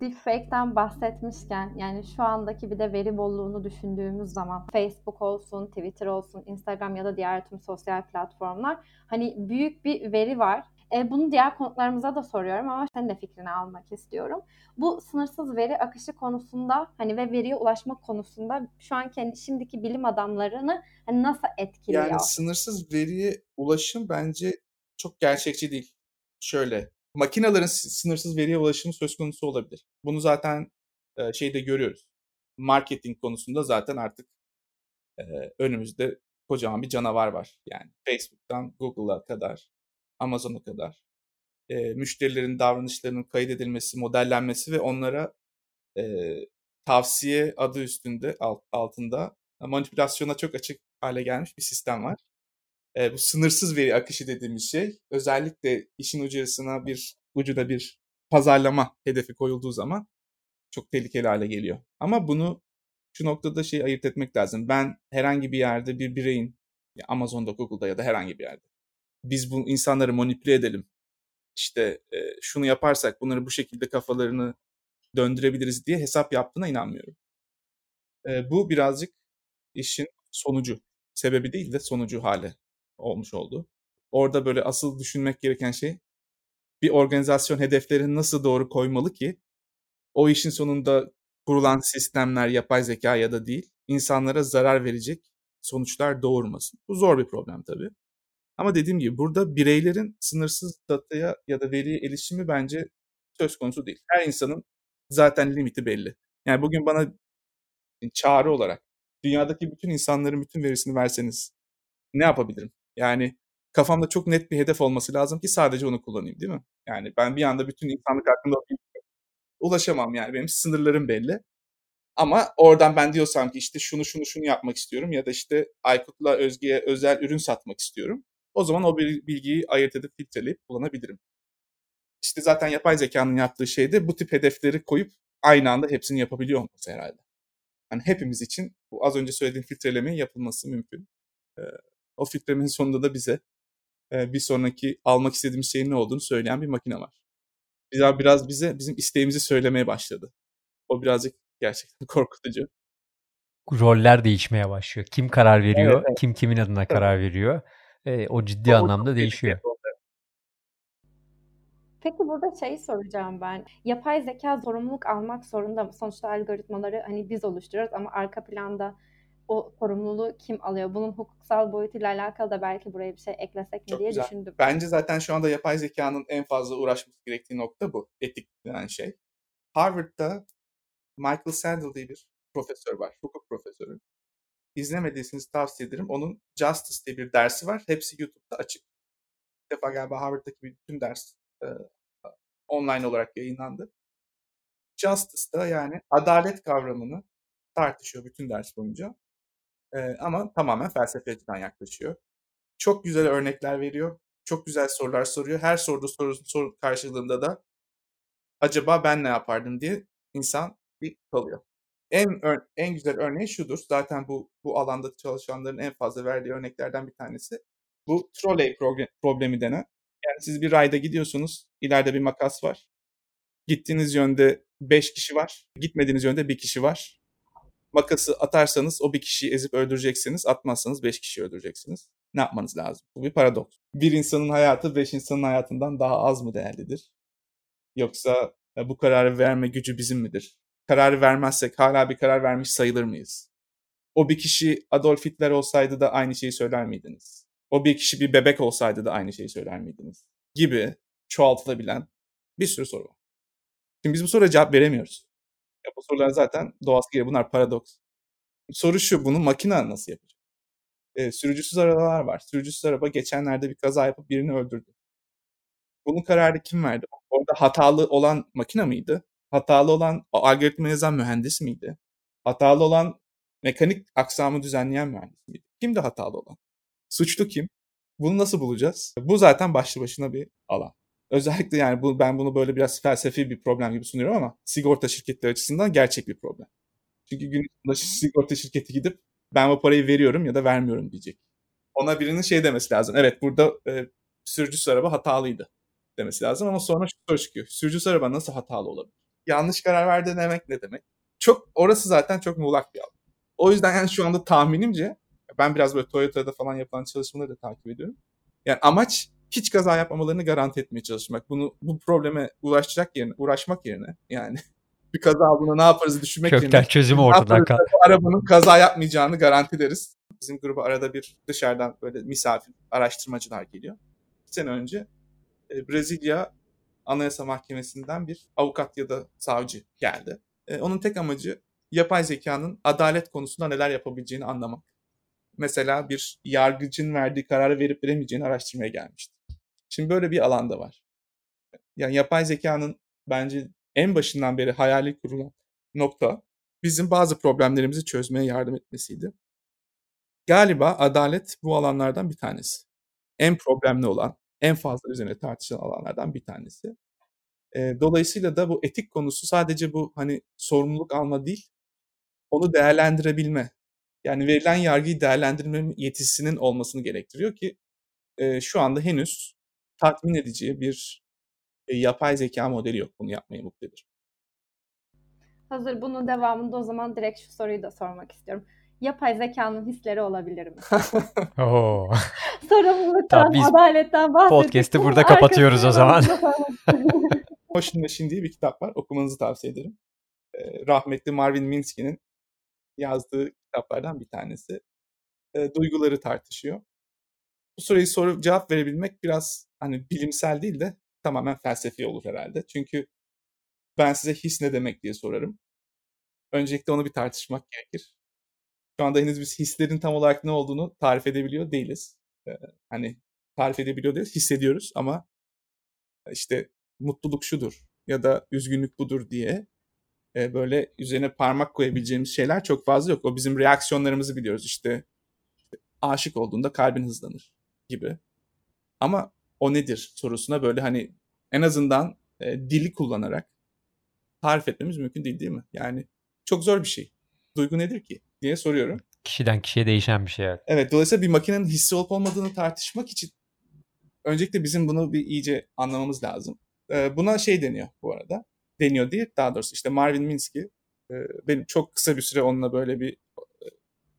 Deepfake'den bahsetmişken yani şu andaki bir de veri bolluğunu düşündüğümüz zaman Facebook olsun, Twitter olsun, Instagram ya da diğer tüm sosyal platformlar hani büyük bir veri var. E, bunu diğer konuklarımıza da soruyorum ama senin de fikrini almak istiyorum. Bu sınırsız veri akışı konusunda hani ve veriye ulaşma konusunda şu an kendi şimdiki bilim adamlarını hani nasıl etkiliyor? Yani sınırsız veriye ulaşım bence çok gerçekçi değil. Şöyle makinelerin sınırsız veriye ulaşımı söz konusu olabilir. Bunu zaten e, şeyde görüyoruz. Marketing konusunda zaten artık e, önümüzde kocaman bir canavar var. Yani Facebook'tan Google'a kadar, Amazon'a kadar e, müşterilerin davranışlarının kaydedilmesi, modellenmesi ve onlara e, tavsiye adı üstünde alt, altında manipülasyona çok açık hale gelmiş bir sistem var e, bu sınırsız veri akışı dediğimiz şey özellikle işin ucuna bir ucuna bir pazarlama hedefi koyulduğu zaman çok tehlikeli hale geliyor. Ama bunu şu noktada şey ayırt etmek lazım. Ben herhangi bir yerde bir bireyin Amazon'da, Google'da ya da herhangi bir yerde biz bu insanları manipüle edelim. İşte e, şunu yaparsak bunları bu şekilde kafalarını döndürebiliriz diye hesap yaptığına inanmıyorum. E, bu birazcık işin sonucu. Sebebi değil de sonucu hale olmuş oldu. Orada böyle asıl düşünmek gereken şey bir organizasyon hedeflerini nasıl doğru koymalı ki o işin sonunda kurulan sistemler yapay zeka ya da değil insanlara zarar verecek sonuçlar doğurmasın. Bu zor bir problem tabii. Ama dediğim gibi burada bireylerin sınırsız dataya ya da veriye erişimi bence söz konusu değil. Her insanın zaten limiti belli. Yani bugün bana çağrı olarak dünyadaki bütün insanların bütün verisini verseniz ne yapabilirim? Yani kafamda çok net bir hedef olması lazım ki sadece onu kullanayım değil mi? Yani ben bir anda bütün insanlık hakkında ulaşamam yani benim sınırlarım belli. Ama oradan ben diyorsam ki işte şunu şunu şunu yapmak istiyorum ya da işte Aykut'la Özge'ye özel ürün satmak istiyorum. O zaman o bilgiyi ayırt edip filtreleyip kullanabilirim. İşte zaten yapay zekanın yaptığı şey de bu tip hedefleri koyup aynı anda hepsini yapabiliyor olması herhalde. Yani hepimiz için bu az önce söylediğim filtrelemenin yapılması mümkün. O filtremenin sonunda da bize e, bir sonraki almak istediğimiz şeyin ne olduğunu söyleyen bir makine var. Biraz, biraz bize bizim isteğimizi söylemeye başladı. O birazcık gerçekten korkutucu. Roller değişmeye başlıyor. Kim karar veriyor, evet, evet. kim kimin adına evet. karar veriyor. E, o ciddi o, anlamda değişiyor. Peki burada şey soracağım ben. Yapay zeka sorumluluk almak zorunda mı? Sonuçta algoritmaları hani biz oluşturuyoruz ama arka planda o sorumluluğu kim alıyor? Bunun hukuksal boyutuyla alakalı da belki buraya bir şey eklesek mi Çok diye güzel. düşündüm. Bence zaten şu anda yapay zekanın en fazla uğraşması gerektiği nokta bu. Etik denen şey. Harvard'da Michael Sandel diye bir profesör var. Hukuk profesörü. İzlemediyseniz tavsiye ederim. Onun Justice diye bir dersi var. Hepsi YouTube'da açık. Bir defa galiba Harvard'daki bütün ders e, online olarak yayınlandı. Justice'da yani adalet kavramını tartışıyor bütün ders boyunca. E, ama tamamen felsefe açıdan yaklaşıyor. Çok güzel örnekler veriyor. Çok güzel sorular soruyor. Her sorduğu soru, soru karşılığında da acaba ben ne yapardım diye insan bir kalıyor. En en güzel örneği şudur. Zaten bu bu alanda çalışanların en fazla verdiği örneklerden bir tanesi. Bu trolley problemi denen. Yani siz bir rayda gidiyorsunuz. ileride bir makas var. Gittiğiniz yönde 5 kişi var. Gitmediğiniz yönde bir kişi var. Makası atarsanız o bir kişiyi ezip öldüreceksiniz. Atmazsanız 5 kişiyi öldüreceksiniz. Ne yapmanız lazım? Bu bir paradoks. Bir insanın hayatı 5 insanın hayatından daha az mı değerlidir? Yoksa bu kararı verme gücü bizim midir? Kararı vermezsek hala bir karar vermiş sayılır mıyız? O bir kişi Adolf Hitler olsaydı da aynı şeyi söyler miydiniz? O bir kişi bir bebek olsaydı da aynı şeyi söyler miydiniz? Gibi çoğaltılabilen bir sürü soru var. Şimdi biz bu soruya cevap veremiyoruz. Bu sorular zaten doğası gereği bunlar paradoks. Soru şu, bunu makine nasıl yapacak? E, sürücüsüz arabalar var. Sürücüsüz araba geçenlerde bir kaza yapıp birini öldürdü. Bunun kararı kim verdi? Orada hatalı olan makine miydi? Hatalı olan algoritma yazan mühendis miydi? Hatalı olan mekanik aksamı düzenleyen mühendis miydi? Kimdi hatalı olan? Suçlu kim? Bunu nasıl bulacağız? Bu zaten başlı başına bir alan. Özellikle yani bu, ben bunu böyle biraz felsefi bir problem gibi sunuyorum ama sigorta şirketleri açısından gerçek bir problem. Çünkü gün sonunda sigorta şirketi gidip ben bu parayı veriyorum ya da vermiyorum diyecek. Ona birinin şey demesi lazım. Evet burada e, sürücüsü araba hatalıydı demesi lazım ama sonra şu soru çıkıyor. Sürücüsü araba nasıl hatalı olabilir? Yanlış karar verdi demek ne demek? Çok orası zaten çok muğlak bir alan. O yüzden yani şu anda tahminimce ben biraz böyle Toyota'da falan yapılan çalışmaları da takip ediyorum. Yani amaç hiç kaza yapmamalarını garanti etmeye çalışmak. Bunu bu probleme uğraşacak yerine, uğraşmak yerine yani bir kaza aldığında ne yaparız düşünmek Kökten yerine. çözümü ortadan kal. Arabanın kaza yapmayacağını garanti ederiz. Bizim gruba arada bir dışarıdan böyle misafir araştırmacılar geliyor. Bir sene önce e, Brezilya Anayasa Mahkemesi'nden bir avukat ya da savcı geldi. E, onun tek amacı yapay zekanın adalet konusunda neler yapabileceğini anlamak. Mesela bir yargıcın verdiği kararı verip veremeyeceğini araştırmaya gelmişti. Şimdi böyle bir alanda var. Yani yapay zekanın bence en başından beri hayali kurulan nokta bizim bazı problemlerimizi çözmeye yardım etmesiydi. Galiba adalet bu alanlardan bir tanesi. En problemli olan, en fazla üzerine tartışılan alanlardan bir tanesi. Dolayısıyla da bu etik konusu sadece bu hani sorumluluk alma değil, onu değerlendirebilme. Yani verilen yargıyı değerlendirme yetisinin olmasını gerektiriyor ki şu anda henüz tatmin edici bir e, yapay zeka modeli yok bunu yapmaya muktedir. Hazır bunun devamında o zaman direkt şu soruyu da sormak istiyorum yapay zekanın hisleri olabilir mi? Oo. Sorumluluktan, biz adaletten bahsettik. Podcast'i burada kapatıyoruz o zaman. Ocean Machine diye bir kitap var. Okumanızı tavsiye ederim. Ee, rahmetli Marvin Minsky'nin yazdığı kitaplardan bir tanesi. Ee, duyguları tartışıyor. Bu soruyu sorup cevap verebilmek biraz hani bilimsel değil de tamamen felsefi olur herhalde. Çünkü ben size his ne demek diye sorarım. Öncelikle onu bir tartışmak gerekir Şu anda henüz biz hislerin tam olarak ne olduğunu tarif edebiliyor değiliz. Ee, hani tarif edebiliyor değiliz, hissediyoruz ama işte mutluluk şudur ya da üzgünlük budur diye e, böyle üzerine parmak koyabileceğimiz şeyler çok fazla yok. O bizim reaksiyonlarımızı biliyoruz. İşte aşık olduğunda kalbin hızlanır gibi. Ama o nedir sorusuna böyle hani en azından e, dili kullanarak tarif etmemiz mümkün değil değil mi? Yani çok zor bir şey. Duygu nedir ki diye soruyorum. Kişiden kişiye değişen bir şey. Evet, evet dolayısıyla bir makinenin hissi olup olmadığını tartışmak için öncelikle bizim bunu bir iyice anlamamız lazım. Ee, buna şey deniyor bu arada. Deniyor değil daha doğrusu işte Marvin Minsky e, benim çok kısa bir süre onunla böyle bir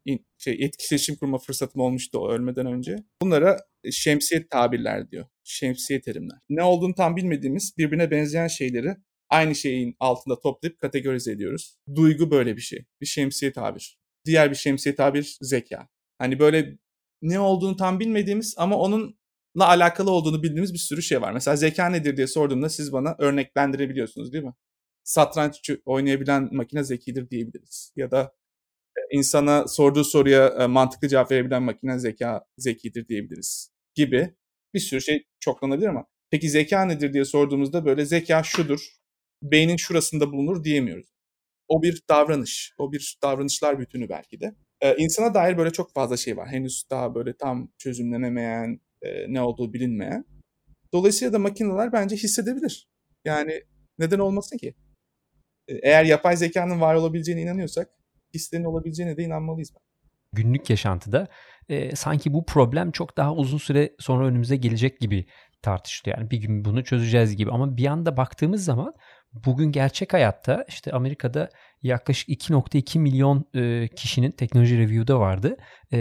e, şey etkileşim kurma fırsatım olmuştu o ölmeden önce. Bunlara şemsiye tabirler diyor. Şemsiye terimler. Ne olduğunu tam bilmediğimiz birbirine benzeyen şeyleri aynı şeyin altında toplayıp kategorize ediyoruz. Duygu böyle bir şey. Bir şemsiye tabir. Diğer bir şemsiye tabir zeka. Hani böyle ne olduğunu tam bilmediğimiz ama onunla alakalı olduğunu bildiğimiz bir sürü şey var. Mesela zeka nedir diye sorduğumda siz bana örneklendirebiliyorsunuz değil mi? Satranç oynayabilen makine zekidir diyebiliriz. Ya da e, insana sorduğu soruya e, mantıklı cevap verebilen makine zeka zekidir diyebiliriz gibi bir sürü şey çoklanabilir ama peki zeka nedir diye sorduğumuzda böyle zeka şudur, beynin şurasında bulunur diyemiyoruz. O bir davranış, o bir davranışlar bütünü belki de. Ee, insana dair böyle çok fazla şey var. Henüz daha böyle tam çözümlenemeyen, e, ne olduğu bilinmeyen. Dolayısıyla da makineler bence hissedebilir. Yani neden olmasın ki? Eğer yapay zekanın var olabileceğine inanıyorsak hislerin olabileceğine de inanmalıyız. Günlük yaşantıda e, sanki bu problem çok daha uzun süre sonra önümüze gelecek gibi tartışılıyor. Yani bir gün bunu çözeceğiz gibi ama bir anda baktığımız zaman bugün gerçek hayatta işte Amerika'da yaklaşık 2.2 milyon e, kişinin teknoloji review'da vardı. E,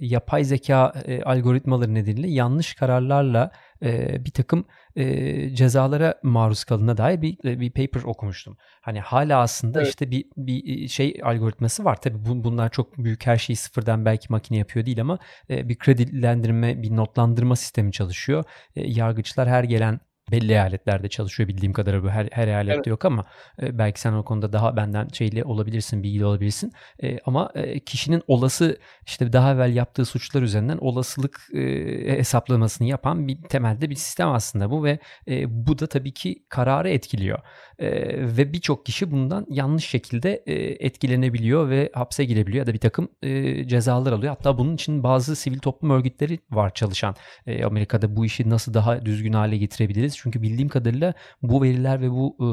yapay zeka e, algoritmaları nedeniyle yanlış kararlarla e, bir takım e, cezalara maruz kalına dair bir bir paper okumuştum. Hani hala aslında evet. işte bir bir şey algoritması var. Tabii bu, bunlar çok büyük her şeyi sıfırdan belki makine yapıyor değil ama e, bir kredilendirme, bir notlandırma sistemi çalışıyor. E, yargıçlar her gelen belli eyaletlerde çalışıyor bildiğim kadarıyla bu her, her eyalette evet. yok ama e, belki sen o konuda daha benden şeyli olabilirsin, bilgili olabilirsin. E, ama e, kişinin olası işte daha evvel yaptığı suçlar üzerinden olasılık e, hesaplamasını yapan bir temelde bir sistem aslında bu ve e, bu da tabii ki kararı etkiliyor. E, ve birçok kişi bundan yanlış şekilde e, etkilenebiliyor ve hapse girebiliyor ya da bir takım e, cezalar alıyor. Hatta bunun için bazı sivil toplum örgütleri var çalışan. E, Amerika'da bu işi nasıl daha düzgün hale getirebiliriz? Çünkü bildiğim kadarıyla bu veriler ve bu e,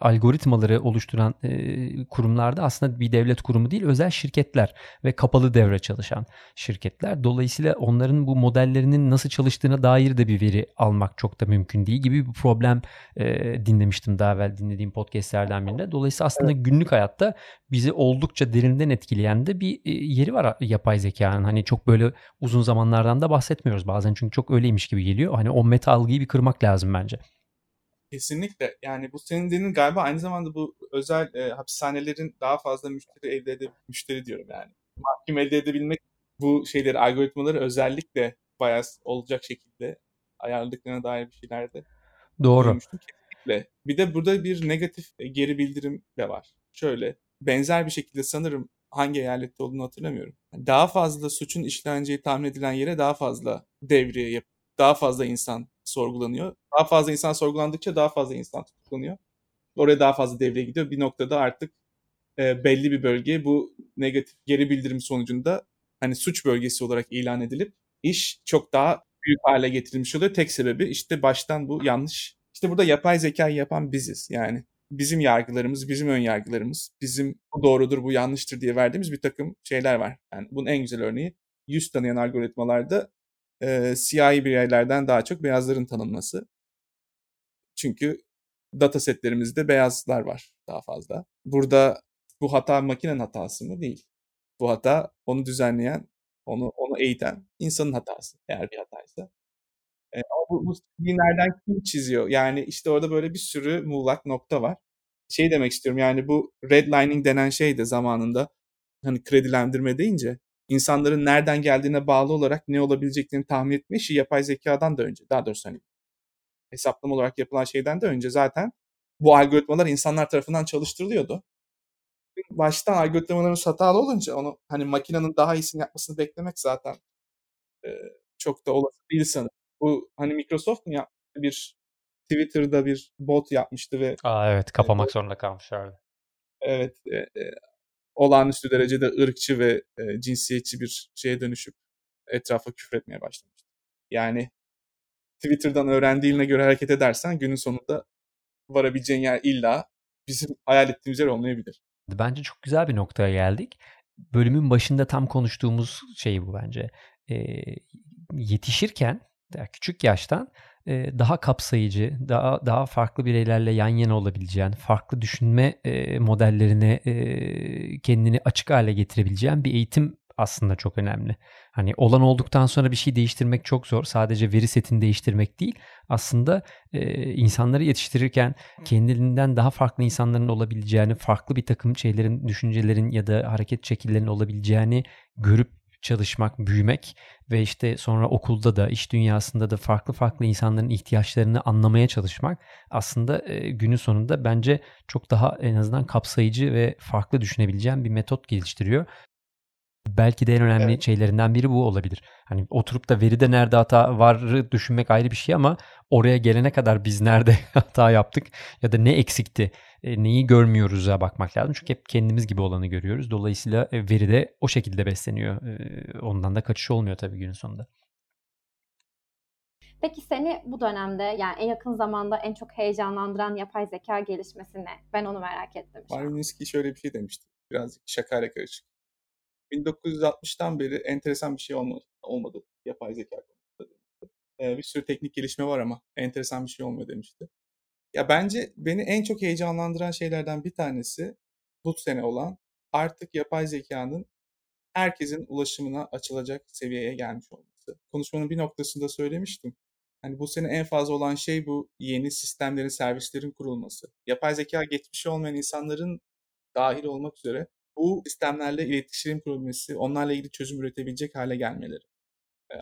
algoritmaları oluşturan e, kurumlarda aslında bir devlet kurumu değil özel şirketler ve kapalı devre çalışan şirketler. Dolayısıyla onların bu modellerinin nasıl çalıştığına dair de bir veri almak çok da mümkün değil gibi bir problem e, dinlemiştim daha evvel dinlediğim podcastlerden birinde. Dolayısıyla aslında günlük hayatta bizi oldukça derinden etkileyen de bir yeri var yapay zekanın. Hani çok böyle uzun zamanlardan da bahsetmiyoruz bazen çünkü çok öyleymiş gibi geliyor. Hani o meta algıyı bir kırmak lazım bence. Kesinlikle. Yani bu senin dediğin galiba aynı zamanda bu özel e, hapishanelerin daha fazla müşteri elde edip müşteri diyorum yani. Mahkum elde edebilmek bu şeyleri, algoritmaları özellikle bayağı olacak şekilde ayarladıklarına dair bir şeyler de Doğru. Kesinlikle. Bir de burada bir negatif e, geri bildirim de var. Şöyle benzer bir şekilde sanırım hangi eyalette olduğunu hatırlamıyorum. Daha fazla suçun işleneceği tahmin edilen yere daha fazla devriye yap daha fazla insan sorgulanıyor. Daha fazla insan sorgulandıkça daha fazla insan tutuklanıyor. Oraya daha fazla devreye gidiyor. Bir noktada artık e, belli bir bölge bu negatif geri bildirim sonucunda hani suç bölgesi olarak ilan edilip iş çok daha büyük hale getirilmiş oluyor. Tek sebebi işte baştan bu yanlış. İşte burada yapay zekayı yapan biziz. Yani bizim yargılarımız, bizim ön yargılarımız, bizim bu doğrudur, bu yanlıştır diye verdiğimiz bir takım şeyler var. Yani bunun en güzel örneği yüz tanıyan algoritmalarda e, siyahi bireylerden daha çok beyazların tanınması. Çünkü datasetlerimizde beyazlar var daha fazla. Burada bu hata makinenin hatası mı? Değil. Bu hata onu düzenleyen, onu onu eğiten insanın hatası eğer bir hataysa. E, ama bu, bu nereden kim çiziyor? Yani işte orada böyle bir sürü muğlak nokta var. Şey demek istiyorum yani bu redlining denen şey de zamanında hani kredilendirme deyince insanların nereden geldiğine bağlı olarak ne olabileceklerini tahmin etme işi yapay zekadan da önce, daha doğrusu hani hesaplama olarak yapılan şeyden de önce zaten bu algoritmalar insanlar tarafından çalıştırılıyordu. baştan algoritmalarımız hatalı olunca onu hani makinenin daha iyisini yapmasını beklemek zaten e, çok da olası değil sanırım. Bu hani Microsoft mu yaptı bir Twitter'da bir bot yapmıştı ve Aa evet kapamak e, zorunda kalmışlardı. Evet e, e, olağanüstü derecede ırkçı ve e, cinsiyetçi bir şeye dönüşüp etrafa küfretmeye başlamıştı. Yani Twitter'dan öğrendiğine göre hareket edersen günün sonunda varabileceğin yer illa bizim hayal ettiğimiz yer olmayabilir. Bence çok güzel bir noktaya geldik. Bölümün başında tam konuştuğumuz şey bu bence. E, yetişirken küçük yaştan e, daha kapsayıcı, daha daha farklı bireylerle yan yana olabileceğin, farklı düşünme e, modellerine e, kendini açık hale getirebileceğin bir eğitim aslında çok önemli. Hani olan olduktan sonra bir şey değiştirmek çok zor. Sadece veri setini değiştirmek değil. Aslında e, insanları yetiştirirken kendiliğinden daha farklı insanların olabileceğini, farklı bir takım şeylerin, düşüncelerin ya da hareket şekillerinin olabileceğini görüp çalışmak, büyümek ve işte sonra okulda da iş dünyasında da farklı farklı insanların ihtiyaçlarını anlamaya çalışmak aslında e, günün sonunda bence çok daha en azından kapsayıcı ve farklı düşünebileceğim bir metot geliştiriyor. Belki de en önemli evet. şeylerinden biri bu olabilir. Hani oturup da veride nerede hata var düşünmek ayrı bir şey ama oraya gelene kadar biz nerede hata yaptık ya da ne eksikti, e, neyi görmüyoruz'a bakmak lazım. Çünkü hep kendimiz gibi olanı görüyoruz. Dolayısıyla e, veri de o şekilde besleniyor. E, ondan da kaçış olmuyor tabii günün sonunda. Peki seni bu dönemde yani en yakın zamanda en çok heyecanlandıran yapay zeka gelişmesi ne? Ben onu merak ettim. Marvin şöyle bir şey demişti. Birazcık şakayla karışık. 1960'tan beri enteresan bir şey olmadı, olmadı yapay zeka konusunda. Ee, bir sürü teknik gelişme var ama enteresan bir şey olmuyor demişti. Ya bence beni en çok heyecanlandıran şeylerden bir tanesi bu sene olan artık yapay zekanın herkesin ulaşımına açılacak seviyeye gelmiş olması. Konuşmanın bir noktasında söylemiştim. Hani bu sene en fazla olan şey bu yeni sistemlerin, servislerin kurulması. Yapay zeka geçmişi olmayan insanların dahil olmak üzere bu sistemlerle iletişim kurulması, onlarla ilgili çözüm üretebilecek hale gelmeleri.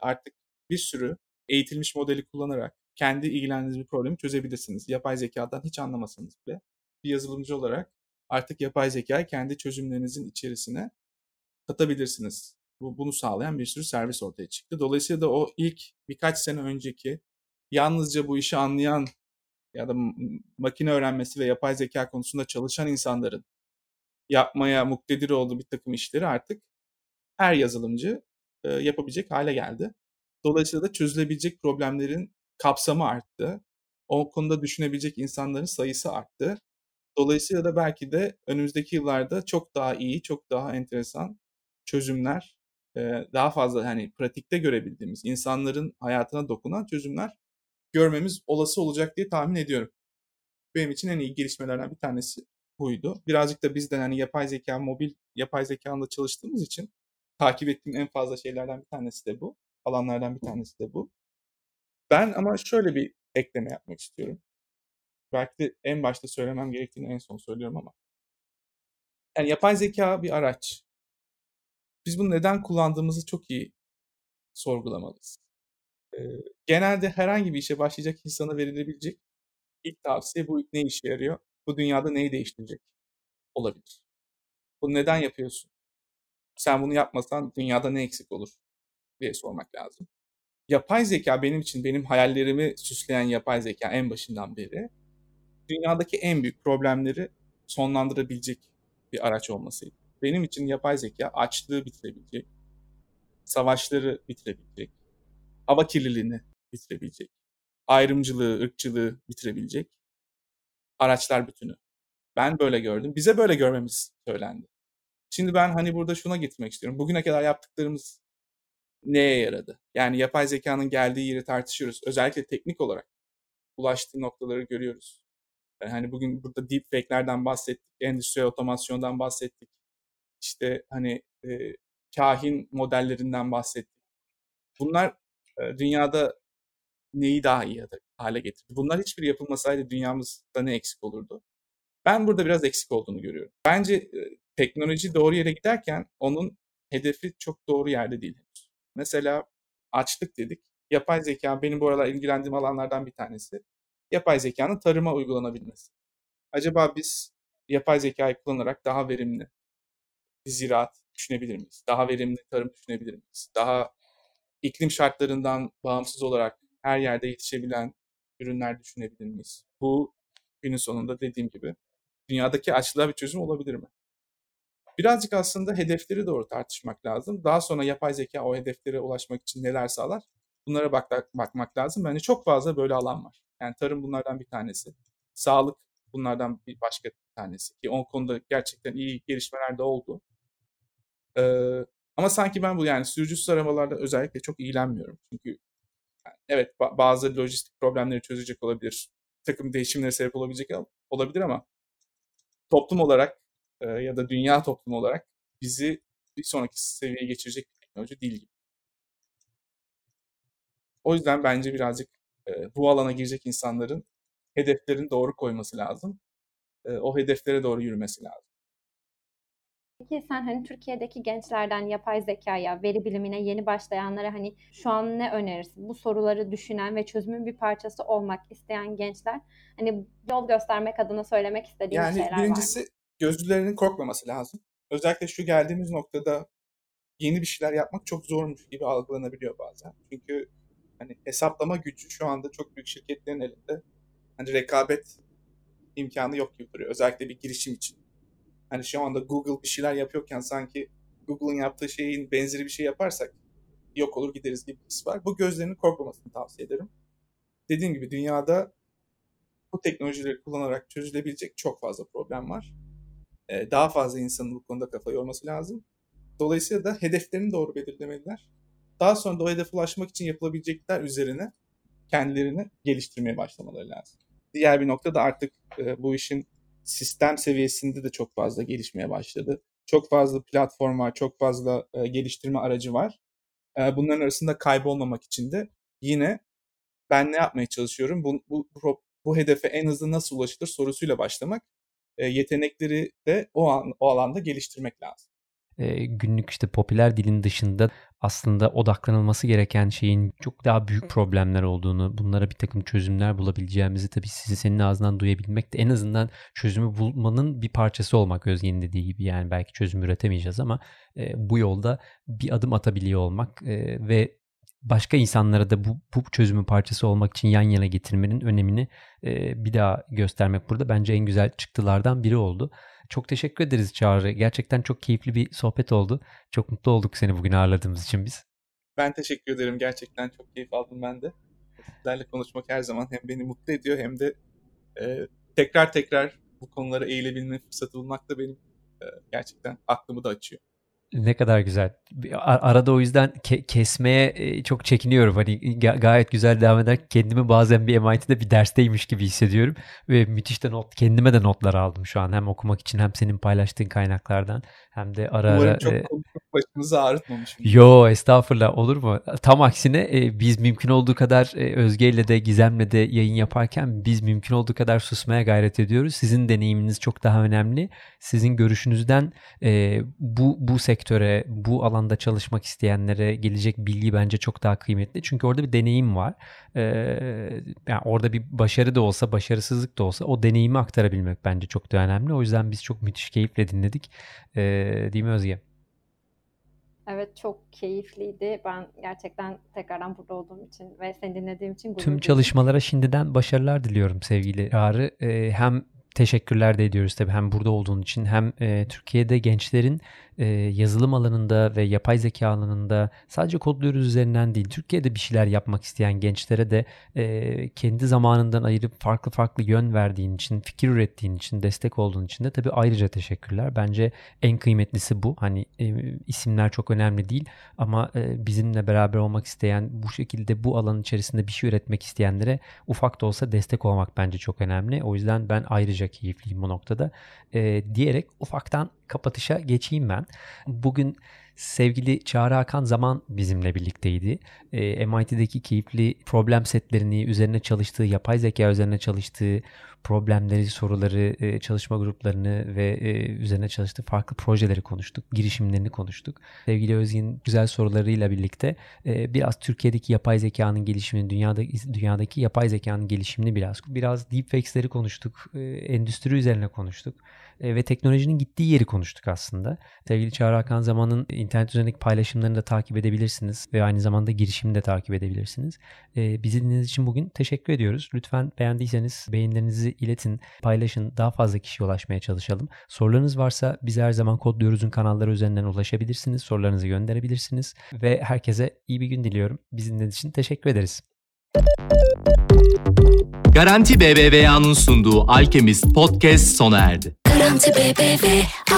Artık bir sürü eğitilmiş modeli kullanarak kendi ilgilendiğiniz bir problemi çözebilirsiniz. Yapay zekadan hiç anlamasanız bile. Bir yazılımcı olarak artık yapay zekayı kendi çözümlerinizin içerisine katabilirsiniz. Bu, bunu sağlayan bir sürü servis ortaya çıktı. Dolayısıyla da o ilk birkaç sene önceki yalnızca bu işi anlayan ya da makine öğrenmesi ve yapay zeka konusunda çalışan insanların yapmaya muktedir olduğu bir takım işleri artık her yazılımcı e, yapabilecek hale geldi. Dolayısıyla da çözülebilecek problemlerin kapsamı arttı. O konuda düşünebilecek insanların sayısı arttı. Dolayısıyla da belki de önümüzdeki yıllarda çok daha iyi, çok daha enteresan çözümler, daha fazla hani pratikte görebildiğimiz, insanların hayatına dokunan çözümler görmemiz olası olacak diye tahmin ediyorum. Benim için en iyi gelişmelerden bir tanesi buydu. Birazcık da bizden hani yapay zeka, mobil yapay zekanda çalıştığımız için takip ettiğim en fazla şeylerden bir tanesi de bu. Alanlardan bir tanesi de bu. Ben ama şöyle bir ekleme yapmak istiyorum. Belki de en başta söylemem gerektiğini en son söylüyorum ama. Yani yapay zeka bir araç. Biz bunu neden kullandığımızı çok iyi sorgulamalıyız. Ee, genelde herhangi bir işe başlayacak insana verilebilecek ilk tavsiye bu ne işe yarıyor? Bu dünyada neyi değiştirecek? Olabilir. Bunu neden yapıyorsun? Sen bunu yapmasan dünyada ne eksik olur? diye sormak lazım yapay zeka benim için benim hayallerimi süsleyen yapay zeka en başından beri dünyadaki en büyük problemleri sonlandırabilecek bir araç olmasıydı. Benim için yapay zeka açlığı bitirebilecek, savaşları bitirebilecek, hava kirliliğini bitirebilecek, ayrımcılığı, ırkçılığı bitirebilecek araçlar bütünü. Ben böyle gördüm. Bize böyle görmemiz söylendi. Şimdi ben hani burada şuna getirmek istiyorum. Bugüne kadar yaptıklarımız neye yaradı? Yani yapay zekanın geldiği yeri tartışıyoruz. Özellikle teknik olarak ulaştığı noktaları görüyoruz. Hani bugün burada deepfake'lerden bahsettik, endüstriyel otomasyondan bahsettik. İşte hani e, kahin modellerinden bahsettik. Bunlar e, dünyada neyi daha iyi hale getirdi? Bunlar hiçbir yapılmasaydı dünyamızda ne eksik olurdu? Ben burada biraz eksik olduğunu görüyorum. Bence e, teknoloji doğru yere giderken onun hedefi çok doğru yerde değil. Mesela açlık dedik. Yapay zeka benim bu aralar ilgilendiğim alanlardan bir tanesi. Yapay zekanın tarıma uygulanabilmesi. Acaba biz yapay zekayı kullanarak daha verimli, bir ziraat düşünebilir miyiz? Daha verimli tarım düşünebilir miyiz? Daha iklim şartlarından bağımsız olarak her yerde yetişebilen ürünler düşünebilir miyiz? Bu günün sonunda dediğim gibi dünyadaki açlığa bir çözüm olabilir mi? Birazcık aslında hedefleri doğru tartışmak lazım. Daha sonra yapay zeka o hedeflere ulaşmak için neler sağlar? Bunlara bak bakmak lazım. Bence çok fazla böyle alan var. Yani tarım bunlardan bir tanesi. Sağlık bunlardan bir başka tanesi. Ki o konuda gerçekten iyi gelişmeler de oldu. Ee, ama sanki ben bu yani sürücüsüz arabalarda özellikle çok ilgilenmiyorum. Çünkü yani evet bazı lojistik problemleri çözecek olabilir. takım değişimlere sebep olabilecek olabilir ama toplum olarak e, ya da dünya toplumu olarak bizi bir sonraki seviyeye geçirecek bir teknoloji değil gibi. O yüzden bence birazcık e, bu alana girecek insanların hedeflerini doğru koyması lazım. E, o hedeflere doğru yürümesi lazım. Peki sen hani Türkiye'deki gençlerden yapay zekaya, veri bilimine yeni başlayanlara hani şu an ne önerirsin? Bu soruları düşünen ve çözümün bir parçası olmak isteyen gençler hani yol göstermek adına söylemek istediğin yani şeyler var mı? Gözlülerinin korkmaması lazım. Özellikle şu geldiğimiz noktada yeni bir şeyler yapmak çok zormuş gibi algılanabiliyor bazen. Çünkü hani hesaplama gücü şu anda çok büyük şirketlerin elinde. Hani rekabet imkanı yok gibi duruyor. Özellikle bir girişim için. Hani şu anda Google bir şeyler yapıyorken sanki Google'ın yaptığı şeyin benzeri bir şey yaparsak yok olur gideriz gibi bir his var. Bu gözlerinin korkmamasını tavsiye ederim. Dediğim gibi dünyada bu teknolojileri kullanarak çözülebilecek çok fazla problem var. Ee, daha fazla insanın bu konuda kafa yorması lazım. Dolayısıyla da hedeflerini doğru belirlemeliler. Daha sonra da o hedefe ulaşmak için yapılabilecekler üzerine kendilerini geliştirmeye başlamaları lazım. Diğer bir nokta da artık e, bu işin sistem seviyesinde de çok fazla gelişmeye başladı. Çok fazla platform var, çok fazla e, geliştirme aracı var. E, bunların arasında kaybolmamak için de yine ben ne yapmaya çalışıyorum? Bu, bu, bu, bu hedefe en hızlı nasıl ulaşılır sorusuyla başlamak. E, yetenekleri de o, an, o alanda geliştirmek lazım e, günlük işte popüler dilin dışında aslında odaklanılması gereken şeyin çok daha büyük problemler olduğunu, bunlara bir takım çözümler bulabileceğimizi tabii sizi senin ağzından duyabilmek de en azından çözümü bulmanın bir parçası olmak Özge'nin dediği gibi. Yani belki çözüm üretemeyeceğiz ama e, bu yolda bir adım atabiliyor olmak e, ve başka insanlara da bu, bu çözümün parçası olmak için yan yana getirmenin önemini e, bir daha göstermek burada bence en güzel çıktılardan biri oldu. Çok teşekkür ederiz Çağrı. Gerçekten çok keyifli bir sohbet oldu. Çok mutlu olduk seni bugün ağırladığımız için biz. Ben teşekkür ederim. Gerçekten çok keyif aldım ben de. Sizlerle konuşmak her zaman hem beni mutlu ediyor hem de e, tekrar tekrar bu konulara eğilebilme fırsatı bulmak da benim e, gerçekten aklımı da açıyor. Ne kadar güzel. Arada o yüzden ke- kesmeye e, çok çekiniyorum. Hani ga- gayet güzel devam eder. Kendimi bazen bir MIT'de bir dersteymiş gibi hissediyorum. Ve müthiş de not, kendime de notlar aldım şu an. Hem okumak için hem senin paylaştığın kaynaklardan hem de ara Umarım ara... çok e, başınızı ağrıtmamışım. Yo estağfurullah olur mu? Tam aksine e, biz mümkün olduğu kadar e, Özge ile de Gizem'le de yayın yaparken biz mümkün olduğu kadar susmaya gayret ediyoruz. Sizin deneyiminiz çok daha önemli. Sizin görüşünüzden e, bu bu sektöre, bu alanda çalışmak isteyenlere gelecek bilgi bence çok daha kıymetli. Çünkü orada bir deneyim var. E, yani orada bir başarı da olsa, başarısızlık da olsa o deneyimi aktarabilmek bence çok da önemli. O yüzden biz çok müthiş keyifle dinledik. E, değil mi Özge? Evet çok keyifliydi. Ben gerçekten tekrardan burada olduğum için ve seni dinlediğim için gurur Tüm çalışmalara şimdiden başarılar diliyorum sevgili Çağrı. Ee, hem teşekkürler de ediyoruz tabii hem burada olduğun için hem e, Türkiye'de gençlerin e, yazılım alanında ve yapay zeka alanında sadece kodluyoruz üzerinden değil Türkiye'de bir şeyler yapmak isteyen gençlere de e, kendi zamanından ayırıp farklı farklı yön verdiğin için, fikir ürettiğin için, destek olduğun için de tabii ayrıca teşekkürler. Bence en kıymetlisi bu. Hani e, isimler çok önemli değil ama e, bizimle beraber olmak isteyen, bu şekilde bu alanın içerisinde bir şey üretmek isteyenlere ufak da olsa destek olmak bence çok önemli. O yüzden ben ayrıca keyifliyim bu noktada. E, diyerek ufaktan kapatışa geçeyim ben. Bugün sevgili Çağrı Hakan Zaman bizimle birlikteydi. E, MIT'deki keyifli problem setlerini, üzerine çalıştığı, yapay zeka üzerine çalıştığı problemleri, soruları, e, çalışma gruplarını ve e, üzerine çalıştığı farklı projeleri konuştuk. Girişimlerini konuştuk. Sevgili Özgin güzel sorularıyla birlikte e, biraz Türkiye'deki yapay zekanın gelişimini, dünyada, dünyadaki yapay zekanın gelişimini biraz, biraz deepfakes'leri konuştuk. E, endüstri üzerine konuştuk. E, ve teknolojinin gittiği yeri konuştuk aslında. Sevgili Çağrı Hakan Zaman'ın internet üzerindeki paylaşımlarını da takip edebilirsiniz ve aynı zamanda girişimini de takip edebilirsiniz. Ee, bizi dinlediğiniz için bugün teşekkür ediyoruz. Lütfen beğendiyseniz beğenilerinizi iletin, paylaşın, daha fazla kişiye ulaşmaya çalışalım. Sorularınız varsa bize her zaman Kodluyoruz'un kanalları üzerinden ulaşabilirsiniz. Sorularınızı gönderebilirsiniz ve herkese iyi bir gün diliyorum. Bizi dinlediğiniz için teşekkür ederiz. Garanti BBVA'nın sunduğu Alchemist Podcast sona erdi. Garanti BBVA